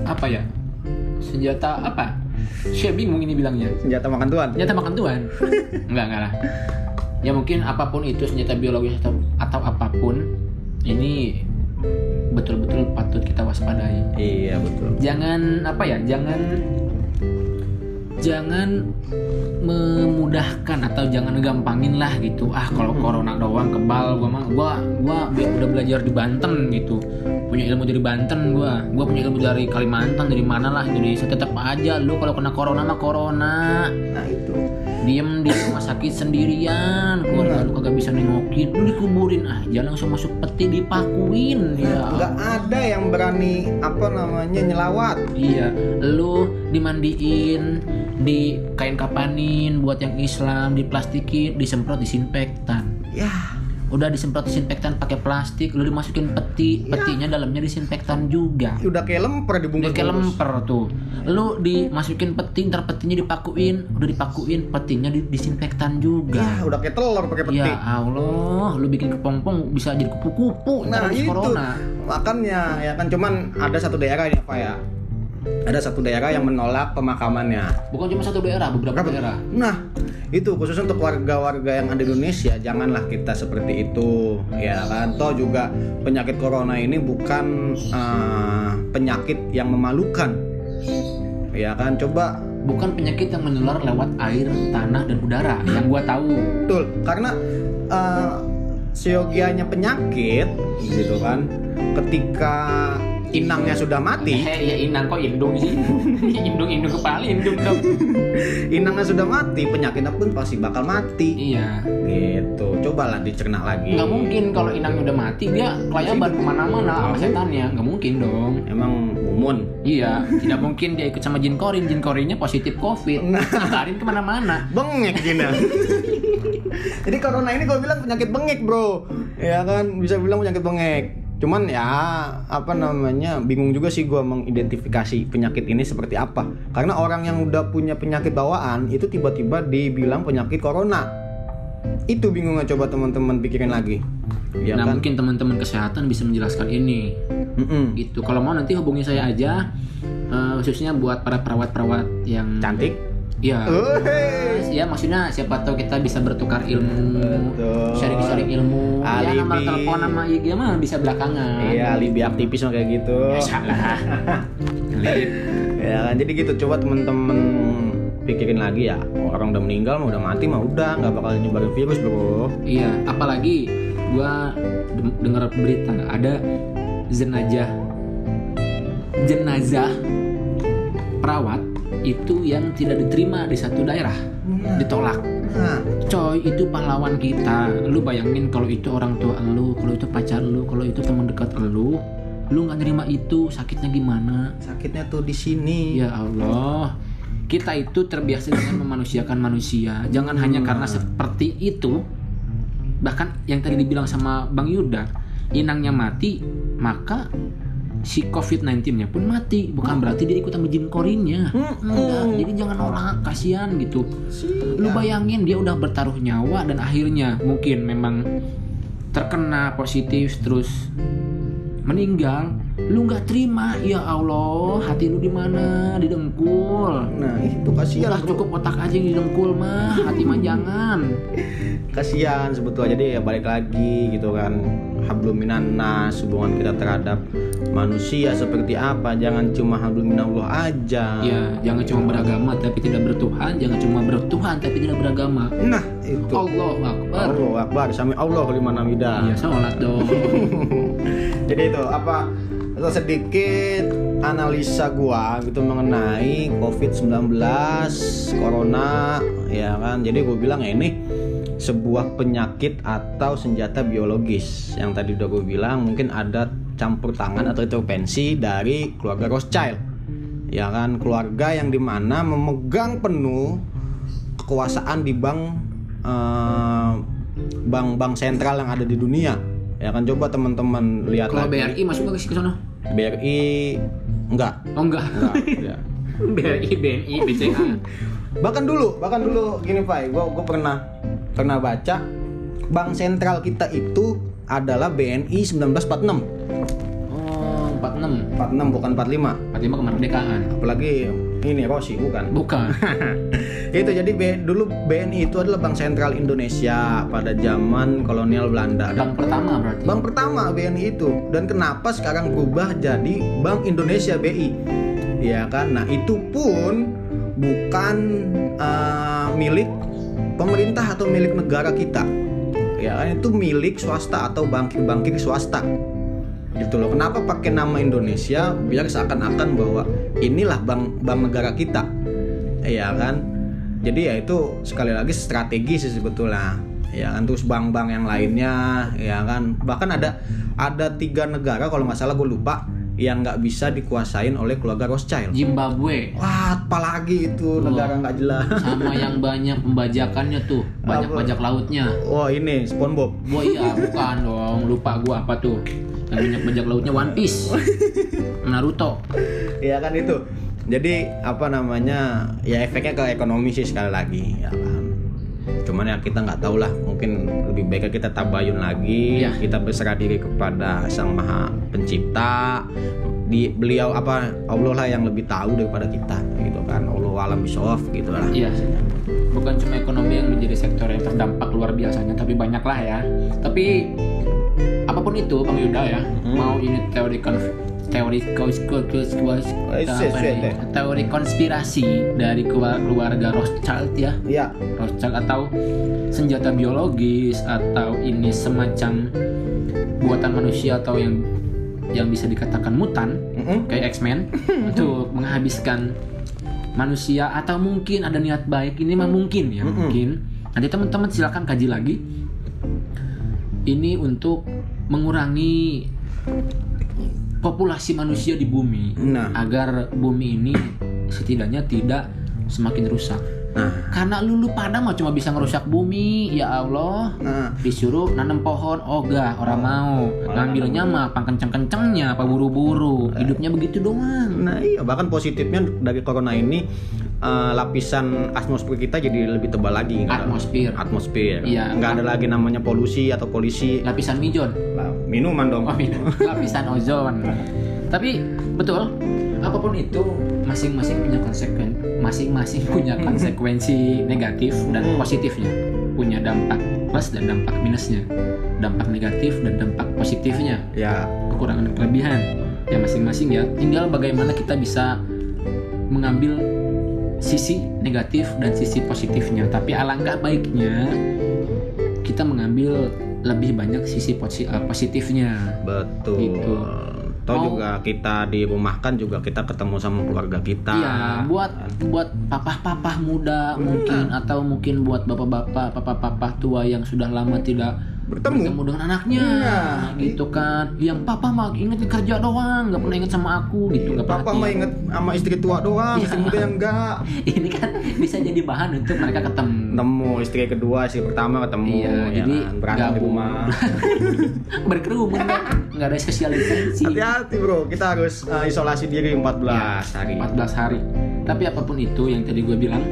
apa ya? Senjata apa? Saya bingung ini bilangnya. Senjata makan tuan. senjata makan tuan enggak enggak lah. Ya mungkin apa pun itu senjata biologis atau atau apa pun ini betul-betul patut kita waspadai. Iya betul. jangan apa ya jangan jangan memudahkan atau jangan gampangin lah gitu. Ah kalau corona doang kebal gua mah gua gua udah belajar di Banten gitu. Punya ilmu dari Banten gua. Gua punya ilmu dari Kalimantan dari mana lah Indonesia tetap aja. Lu kalau kena corona mah corona. Nah itu. diem di rumah sakit sendirian keluarga lu kagak bisa nengokin. Lu dikuburin ah jangan langsung masuk peti dipakuin. Ya Nggak ada yang berani apa namanya nyelawat. Iya, lu dimandiin, di kain kapanin buat yang Islam, diplastikin, disemprot disinfektan. Ya Udah disemprot disinfektan pakai plastik, lu dimasukin peti, petinya dalamnya disinfektan juga. udah kayak lemper dibungkus. Udah kayak lemper tuh. Lu dimasukin peti, ntar petinya dipakuin, udah dipakuin, petinya di- disinfektan Ya juga. udah kayak telur pakai peti. Ya Allah, lu bikin kepompong bisa jadi kupu-kupu Nah, itu. corona. Makanya ya kan cuman ada satu daerah ini apa ya? Ada satu daerah yang menolak pemakamannya. Bukan cuma satu daerah, beberapa Berapa? daerah. Nah, itu khusus untuk warga-warga yang ada di Indonesia, janganlah kita seperti itu, ya kan? Toh juga penyakit corona ini bukan eh, penyakit yang memalukan, ya kan? Coba bukan penyakit yang menular lewat air, tanah, dan udara yang gua tahu. betul, karena eh, seyogianya penyakit, gitu kan? Ketika inangnya sudah mati, Eh, ya inang kok indung sih? indung indung kepala indung dong. inangnya sudah mati, penyakitnya pun pasti bakal mati, iya. gitu. Cobalah dicerna lagi. Nggak mungkin kalau inangnya udah mati dia kelayaban ke mana-mana sama setannya. Nggak mungkin dong. Emang mumun. Iya, tidak mungkin dia ikut sama jin korin. Jin korinnya positif covid. Nyebarin ke mana-mana. bengek Gina jadi corona ini gue bilang penyakit bengek bro ya kan bisa bilang penyakit bengek cuman ya apa namanya bingung juga sih gue mengidentifikasi penyakit ini seperti apa karena orang yang udah punya penyakit bawaan itu tiba-tiba dibilang penyakit corona itu bingungnya coba teman-teman pikirin lagi ya nah kan mungkin teman-teman kesehatan bisa menjelaskan ini. Mm-mm. Gitu. Kalau mau nanti hubungi saya aja. eh, khususnya buat para perawat-perawat yang cantik Iya. Wih. Ya maksudnya siapa tahu kita bisa bertukar ilmu, sharing-sharing ilmu. Ya nomor Alibi. telepon sama IG mah bisa belakangan. iya alibi aktivis mah kayak gitu Ya salah. ya kan jadi gitu coba temen-temen pikirin lagi ya orang udah meninggal mah udah mati mah udah nggak bakal nyebarin virus bro iya, apalagi gua dengar berita ada jenazah jenazah perawat itu yang tidak diterima di satu daerah. Ditolak. Nah coy itu pahlawan kita. Lu bayangin kalau itu orang tua lu kalau itu pacar lu kalau itu teman dekat lu lu nggak nerima itu sakitnya gimana? Sakitnya tuh di sini. Ya Allah. Kita itu terbiasa dengan memanusiakan manusia. Jangan hanya karena seperti itu. Bahkan yang tadi dibilang sama Bang Yuda inangnya mati maka si COVID-19 nya pun mati. Bukan berarti dia ikut sama jin korinnya enggak. Jadi jangan nolak kasihan gitu. Lu bayangin dia udah bertaruh nyawa dan akhirnya mungkin memang terkena positif terus meninggal lu nggak terima? Ya Allah hati lu di mana? Di dengkul. Nah itu kasihan bro. cukup otak aja yang di dengkul mah hati mah jangan. Kasihan sebetulnya. Jadi ya balik lagi gitu kan. Hablum hubungan kita terhadap manusia seperti apa? Jangan cuma hablum minallah aja. Ya jangan cuma beragama tapi tidak bertuhan. Jangan cuma bertuhan tapi tidak beragama. Nah itu. Allah Akbar. Allah Akbar. Sami Allah liman hamidah. Iya sholat dong. Jadi itu apa sedikit analisa gua gitu mengenai COVID-19, corona ya kan. Jadi gue bilang ya ini sebuah penyakit atau senjata biologis. Yang tadi udah gue bilang mungkin ada campur tangan atau intervensi dari keluarga Rothschild. Ya kan? Keluarga yang di mana memegang penuh kekuasaan di bank eh, bank-bank sentral yang ada di dunia. Ya kan? Coba teman-teman lihat Kalau lagi. BRI masuk ke sana? BRI enggak Oh enggak. enggak ya. BRI, BNI, BCA. bahkan dulu bahkan dulu gini Pak gua gua pernah pernah baca bank sentral kita itu adalah BNI 1946 Oh, 46. 46 bukan 45 45 kemerdekaan. apalagi ini Rossi bukan. Bukan. itu jadi B- dulu BNI itu adalah bank sentral Indonesia pada zaman kolonial Belanda. Bank dan pertama berarti. bank pertama BNI itu. Dan kenapa sekarang berubah jadi Bank Indonesia BI ya kan? Nah itu pun bukan eh, milik pemerintah atau milik negara kita. Ya kan? Itu milik swasta atau bankir-bankir swasta gitu loh. Kenapa pakai nama Indonesia biar seakan-akan bahwa inilah bank bank negara kita? Ya kan? Jadi ya itu sekali lagi strategi sih sebetulnya. Ya kan? Terus bank-bank yang lainnya ya kan? Bahkan ada ada tiga negara kalau nggak salah gue lupa yang nggak bisa dikuasain oleh keluarga Rothschild. Zimbabwe. Wah apalagi itu negara nggak jelas. Sama yang banyak pembajakannya tuh, banyak Apa? bajak lautnya. wah ini SpongeBob. Gua iya bukan dong, lupa gua apa tuh. Yang banyak bajak lautnya One Piece. Naruto. ya kan itu jadi apa namanya ya efeknya ke ekonomi sih sekali lagi ya kan cuman ya kita nggak tahu lah mungkin lebih baik kita tabayun lagi Ya. kita berserah diri kepada sang maha pencipta di beliau apa Allah lah yang lebih tahu daripada kita gitu kan Allah alam bisawaf gitu lah Iya. Bukan cuma ekonomi yang menjadi sektor yang terdampak luar biasanya, tapi banyak lah ya. Tapi apa pun itu, Bang Yuda ya, Hmm. mau ini teori konf teori kos- Eh, eh. teori konspirasi dari keluarga Rothschild ya ya Rothschild atau senjata biologis atau ini semacam buatan manusia atau yang yang bisa dikatakan mutan Mm-mm. kayak X-Men untuk menghabiskan manusia atau mungkin ada niat baik ini mah mungkin ya Mm-mm. mungkin nanti teman-teman silakan kaji lagi ini untuk mengurangi populasi manusia di bumi nah. agar bumi ini setidaknya tidak semakin rusak nah. Karena lulu pada mah cuma bisa ngerusak bumi ya Allah. Nah. Disuruh nanam pohon ogah orang mau. Ngambilnya mah apa kenceng-kencengnya apa buru-buru. Hidupnya begitu doang. Nah iya bahkan positifnya dari corona ini eh, lapisan atmosfer kita jadi lebih tebal lagi ada- atmosfer. Atmosfer. Iya. nggak ada lagi namanya polusi atau polisi. Lapisan mijon. Minuman dong. Oh, minum. lapisan ozon tapi betul apa pun itu masing-masing punya konsekuen masing-masing punya konsekuensi negatif dan Hmm. positifnya. Punya dampak plus dan dampak minusnya. Dampak negatif dan dampak positifnya. Ya. Kekurangan dan kelebihan. Ya masing-masing ya. Tinggal bagaimana kita bisa mengambil sisi negatif dan sisi positifnya. Tapi alangkah baiknya kita mengambil lebih banyak sisi eh, positifnya. Betul. Gitu. Atau Mau- juga kita dirumahkan juga kita ketemu sama keluarga kita Iya, buat buat papah-papah muda mungkin atau mungkin buat bapak-bapak, papa-papa tua yang sudah lama tidak bertemu bertemu dengan anaknya, Nah, gitu kan. Yang papa mah inget kerja doang, nggak pernah inget sama aku, gitu. Nggak papa mah inget sama istri tua doang Iya. istri muda yang enggak Ini kan bisa jadi bahan untuk mereka ketemu. Ketemu istri kedua istri pertama ketemu Iya, ya jadi kan? berantem di rumah Berkerumun nggak nggak ada sosialisasi. hati-hati bro kita harus uh, isolasi diri 14 hari 14 hari. Tapi apa pun itu yang tadi gue bilang,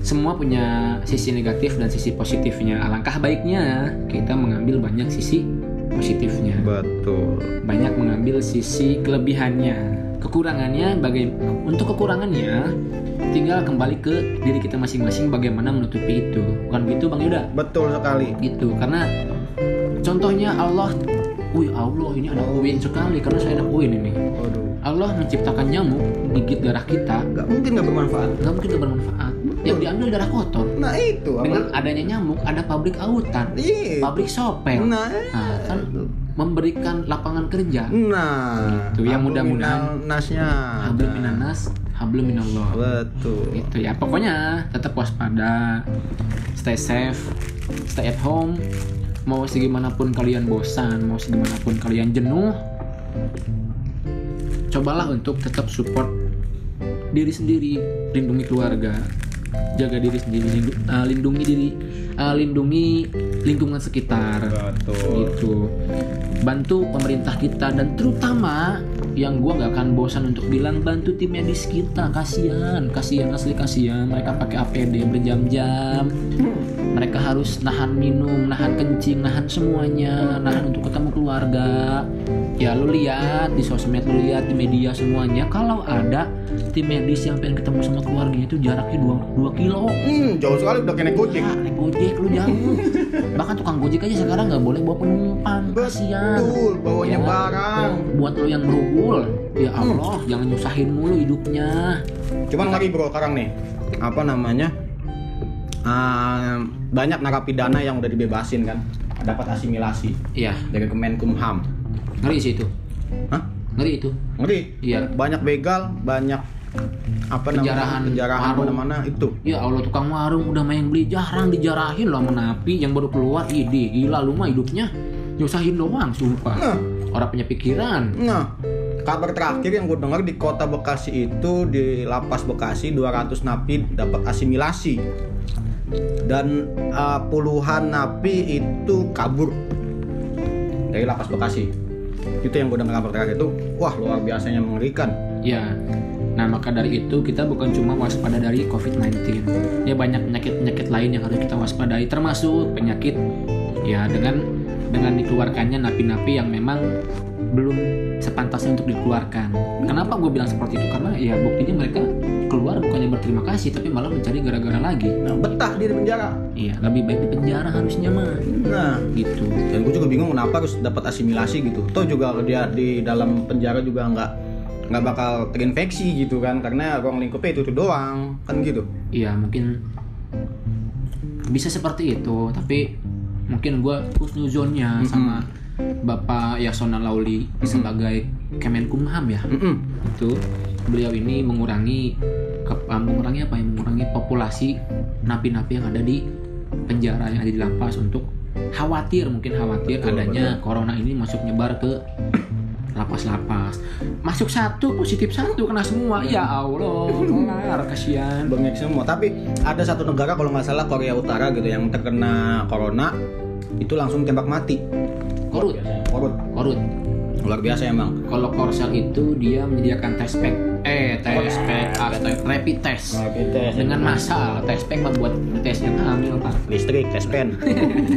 semua punya sisi negatif dan sisi positifnya. Alangkah baiknya kita mengambil banyak sisi positifnya, betul banyak mengambil sisi kelebihannya. Kekurangannya bagai untuk kekurangannya tinggal kembali ke diri kita masing-masing bagaimana menutupi itu. Bukan gitu Bang Yuda? betul sekali. Gitu. Karena contohnya Allah Wih Allah ini anak UIN sekali karena saya anak UIN ini. Allah menciptakan nyamuk gigit darah kita. Nggak mungkin nggak bermanfaat. Nggak mungkin nggak bermanfaat. Yang diambil darah kotor. Nah itu. Dengan apa adanya nyamuk ada pabrik autan. Iya. Pabrik sopel. Nah nah kan memberikan lapangan kerja Nah, Itu yang mudah-mudahan. nasnya. hablum minanas hablum minallah Betul. gitu ya pokoknya tetap waspada stay safe stay at home mau segimanapun kalian bosan mau segimanapun kalian jenuh cobalah untuk tetap support diri sendiri lindungi keluarga jaga diri sendiri lindu- eh, lindungi diri eh, lindungi lingkungan sekitar Betul. gitu bantu pemerintah kita dan terutama yang gua nggak akan bosan untuk bilang bantu tim medis kita. Kasihan kasihan asli kasihan. Mereka pakai APD berjam-jam. Mereka harus nahan minum nahan kencing nahan semuanya. Nahan untuk ketemu keluarga ya lu lihat di sosmed lu lihat di media semuanya kalau ada tim medis yang pengen ketemu sama keluarganya itu jaraknya 2, 2 kilo Hmm, jauh sekali udah kena gojek. Ah, naik gojek lu jauh bahkan tukang gojek aja sekarang nggak boleh bawa penumpang kasihan Betul, bawanya Ya, barang. buat lo yang berugul ya Allah jangan nyusahin mulu hidupnya Cuman lagi bro sekarang nih, apa namanya? Ah, banyak narapidana yang udah dibebasin kan, dapat asimilasi iya dari Kemenkumham. Ngeri sih itu Hah? ngeri itu Ngeri. Iya. Banyak begal, banyak apa Penjarahan, namanya? Penjarahan warung. mana-mana itu. ya Allah tukang warung udah main beli jarang dijarahin loh sama napi yang baru keluar ide gila lu mah hidupnya nyusahin doang sumpah Nah, orang punya pikiran nah, kabar terakhir yang gue dengar di kota Bekasi itu di lapas Bekasi 200 napi dapat asimilasi dan uh, puluhan napi itu kabur dari lapas Bekasi. Itu yang gue dengar kabar terakhir itu, wah luar biasanya mengerikan. Ya, nah maka dari itu kita bukan cuma waspada dari COVID-19. Ya banyak penyakit-penyakit lain yang harus kita waspadai, termasuk penyakit ya dengan dengan dikeluarkannya napi-napi yang memang belum sepantasnya untuk dikeluarkan. Kenapa gue bilang seperti itu? Karena ya buktinya mereka keluar bukannya berterima kasih, tapi malah mencari gara-gara lagi. Nah, betah dia di penjara. Iya, lebih baik di penjara harusnya mah. Nah, Gitu. dan gue juga bingung kenapa harus dapat asimilasi gitu. Toh juga dia di dalam penjara juga nggak nggak bakal terinfeksi gitu kan karena ruang lingkupnya itu, itu doang kan gitu. Iya mungkin bisa seperti itu tapi mungkin gue husnuzonnya Mm-mm. sama Bapak Yasona Lauli sebagai Kemenkumham ya Mm-mm. itu beliau ini mengurangi ke- ah, mengurangi apa ya mengurangi populasi napi-napi yang ada di penjara yang ada di lapas untuk khawatir mungkin khawatir Betul, adanya corona ini masuk nyebar ke lapas-lapas masuk satu positif satu kena semua ya Allah kelar kasihan Bengek semua. Tapi ada satu negara kalau nggak salah Korea Utara gitu yang terkena corona itu langsung tembak mati. Korut. Korut. korut. Luar biasa emang. kalau Korsel itu dia menyediakan test pack. Eh test pack astaga, rapid test. Dengan massal test pack tes yang hamil pak. Listrik, tes pen.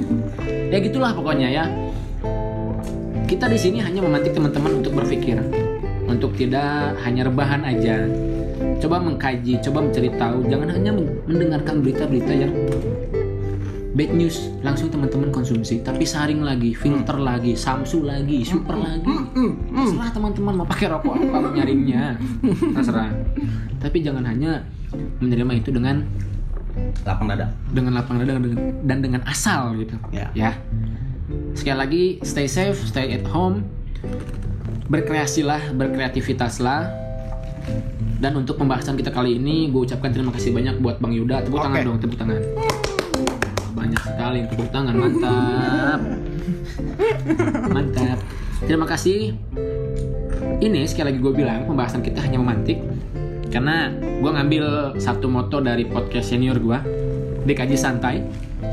ya gitulah pokoknya ya. Kita di sini hanya memantik teman-teman untuk berpikir. Untuk tidak hanya rebahan aja. Coba mengkaji coba mencari tahu. Jangan hanya men- mendengarkan berita-berita yang bad news langsung teman-teman konsumsi. Tapi saring lagi filter lagi samsu lagi super lagi. terserah teman-teman mau pakai rokok apa mau nyaringnya. Terserah. Tapi jangan hanya menerima itu dengan Lapang dada. dengan lapang dada dan, dan dengan asal gitu. Ya. ya. Sekali lagi stay safe stay at home. Berkreasilah berkreativitaslah. Dan untuk pembahasan kita kali ini gue ucapkan terima kasih banyak buat Bang Yuda. Tepuk tangan Oke. dong tepuk tangan yang tepuk tangan mantap. Mantap. Terima kasih. Ini sekali lagi gue bilang pembahasan kita hanya memantik. Karena gue ngambil satu moto dari podcast senior gue di kaji santai.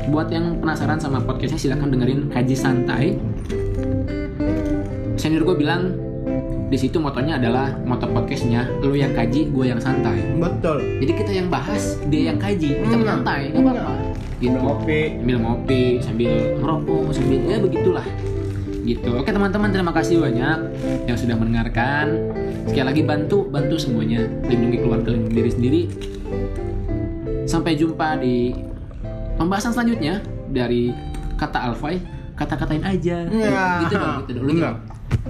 Buat yang penasaran sama podcastnya silahkan dengerin kaji santai. Senior gue bilang di situ motonya adalah moto podcastnya lu yang kaji gue yang santai. Betul. jadi kita yang bahas dia yang kaji kita Hmm. santai. Nggak apa-apa gitu Ngopi. sambil ngopi sambil ngerokok sambil ya begitulah gitu oke teman-teman terima kasih banyak yang sudah mendengarkan sekali lagi bantu bantu semuanya lindungi keluarga lindungi diri sendiri sampai jumpa di pembahasan selanjutnya dari kata Alfai kata-katain aja Ya. gitu dong gitu dong Enggak.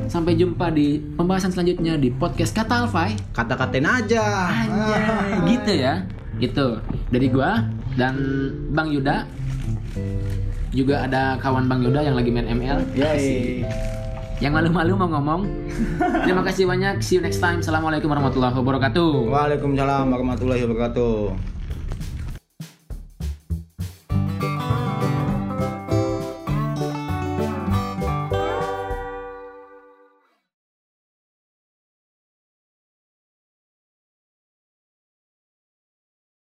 sampai jumpa di pembahasan selanjutnya di podcast kata Alfai Kata-katain aja. Anjay, gitu ya. Gitu. Dari gua dan Bang Yuda. Juga ada kawan Bang Yuda yang lagi main ML. Yoi. Yang malu-malu mau ngomong. Terima kasih banyak. See you next time. Assalamualaikum warahmatullahi wabarakatuh. Waalaikumsalam warahmatullahi wabarakatuh.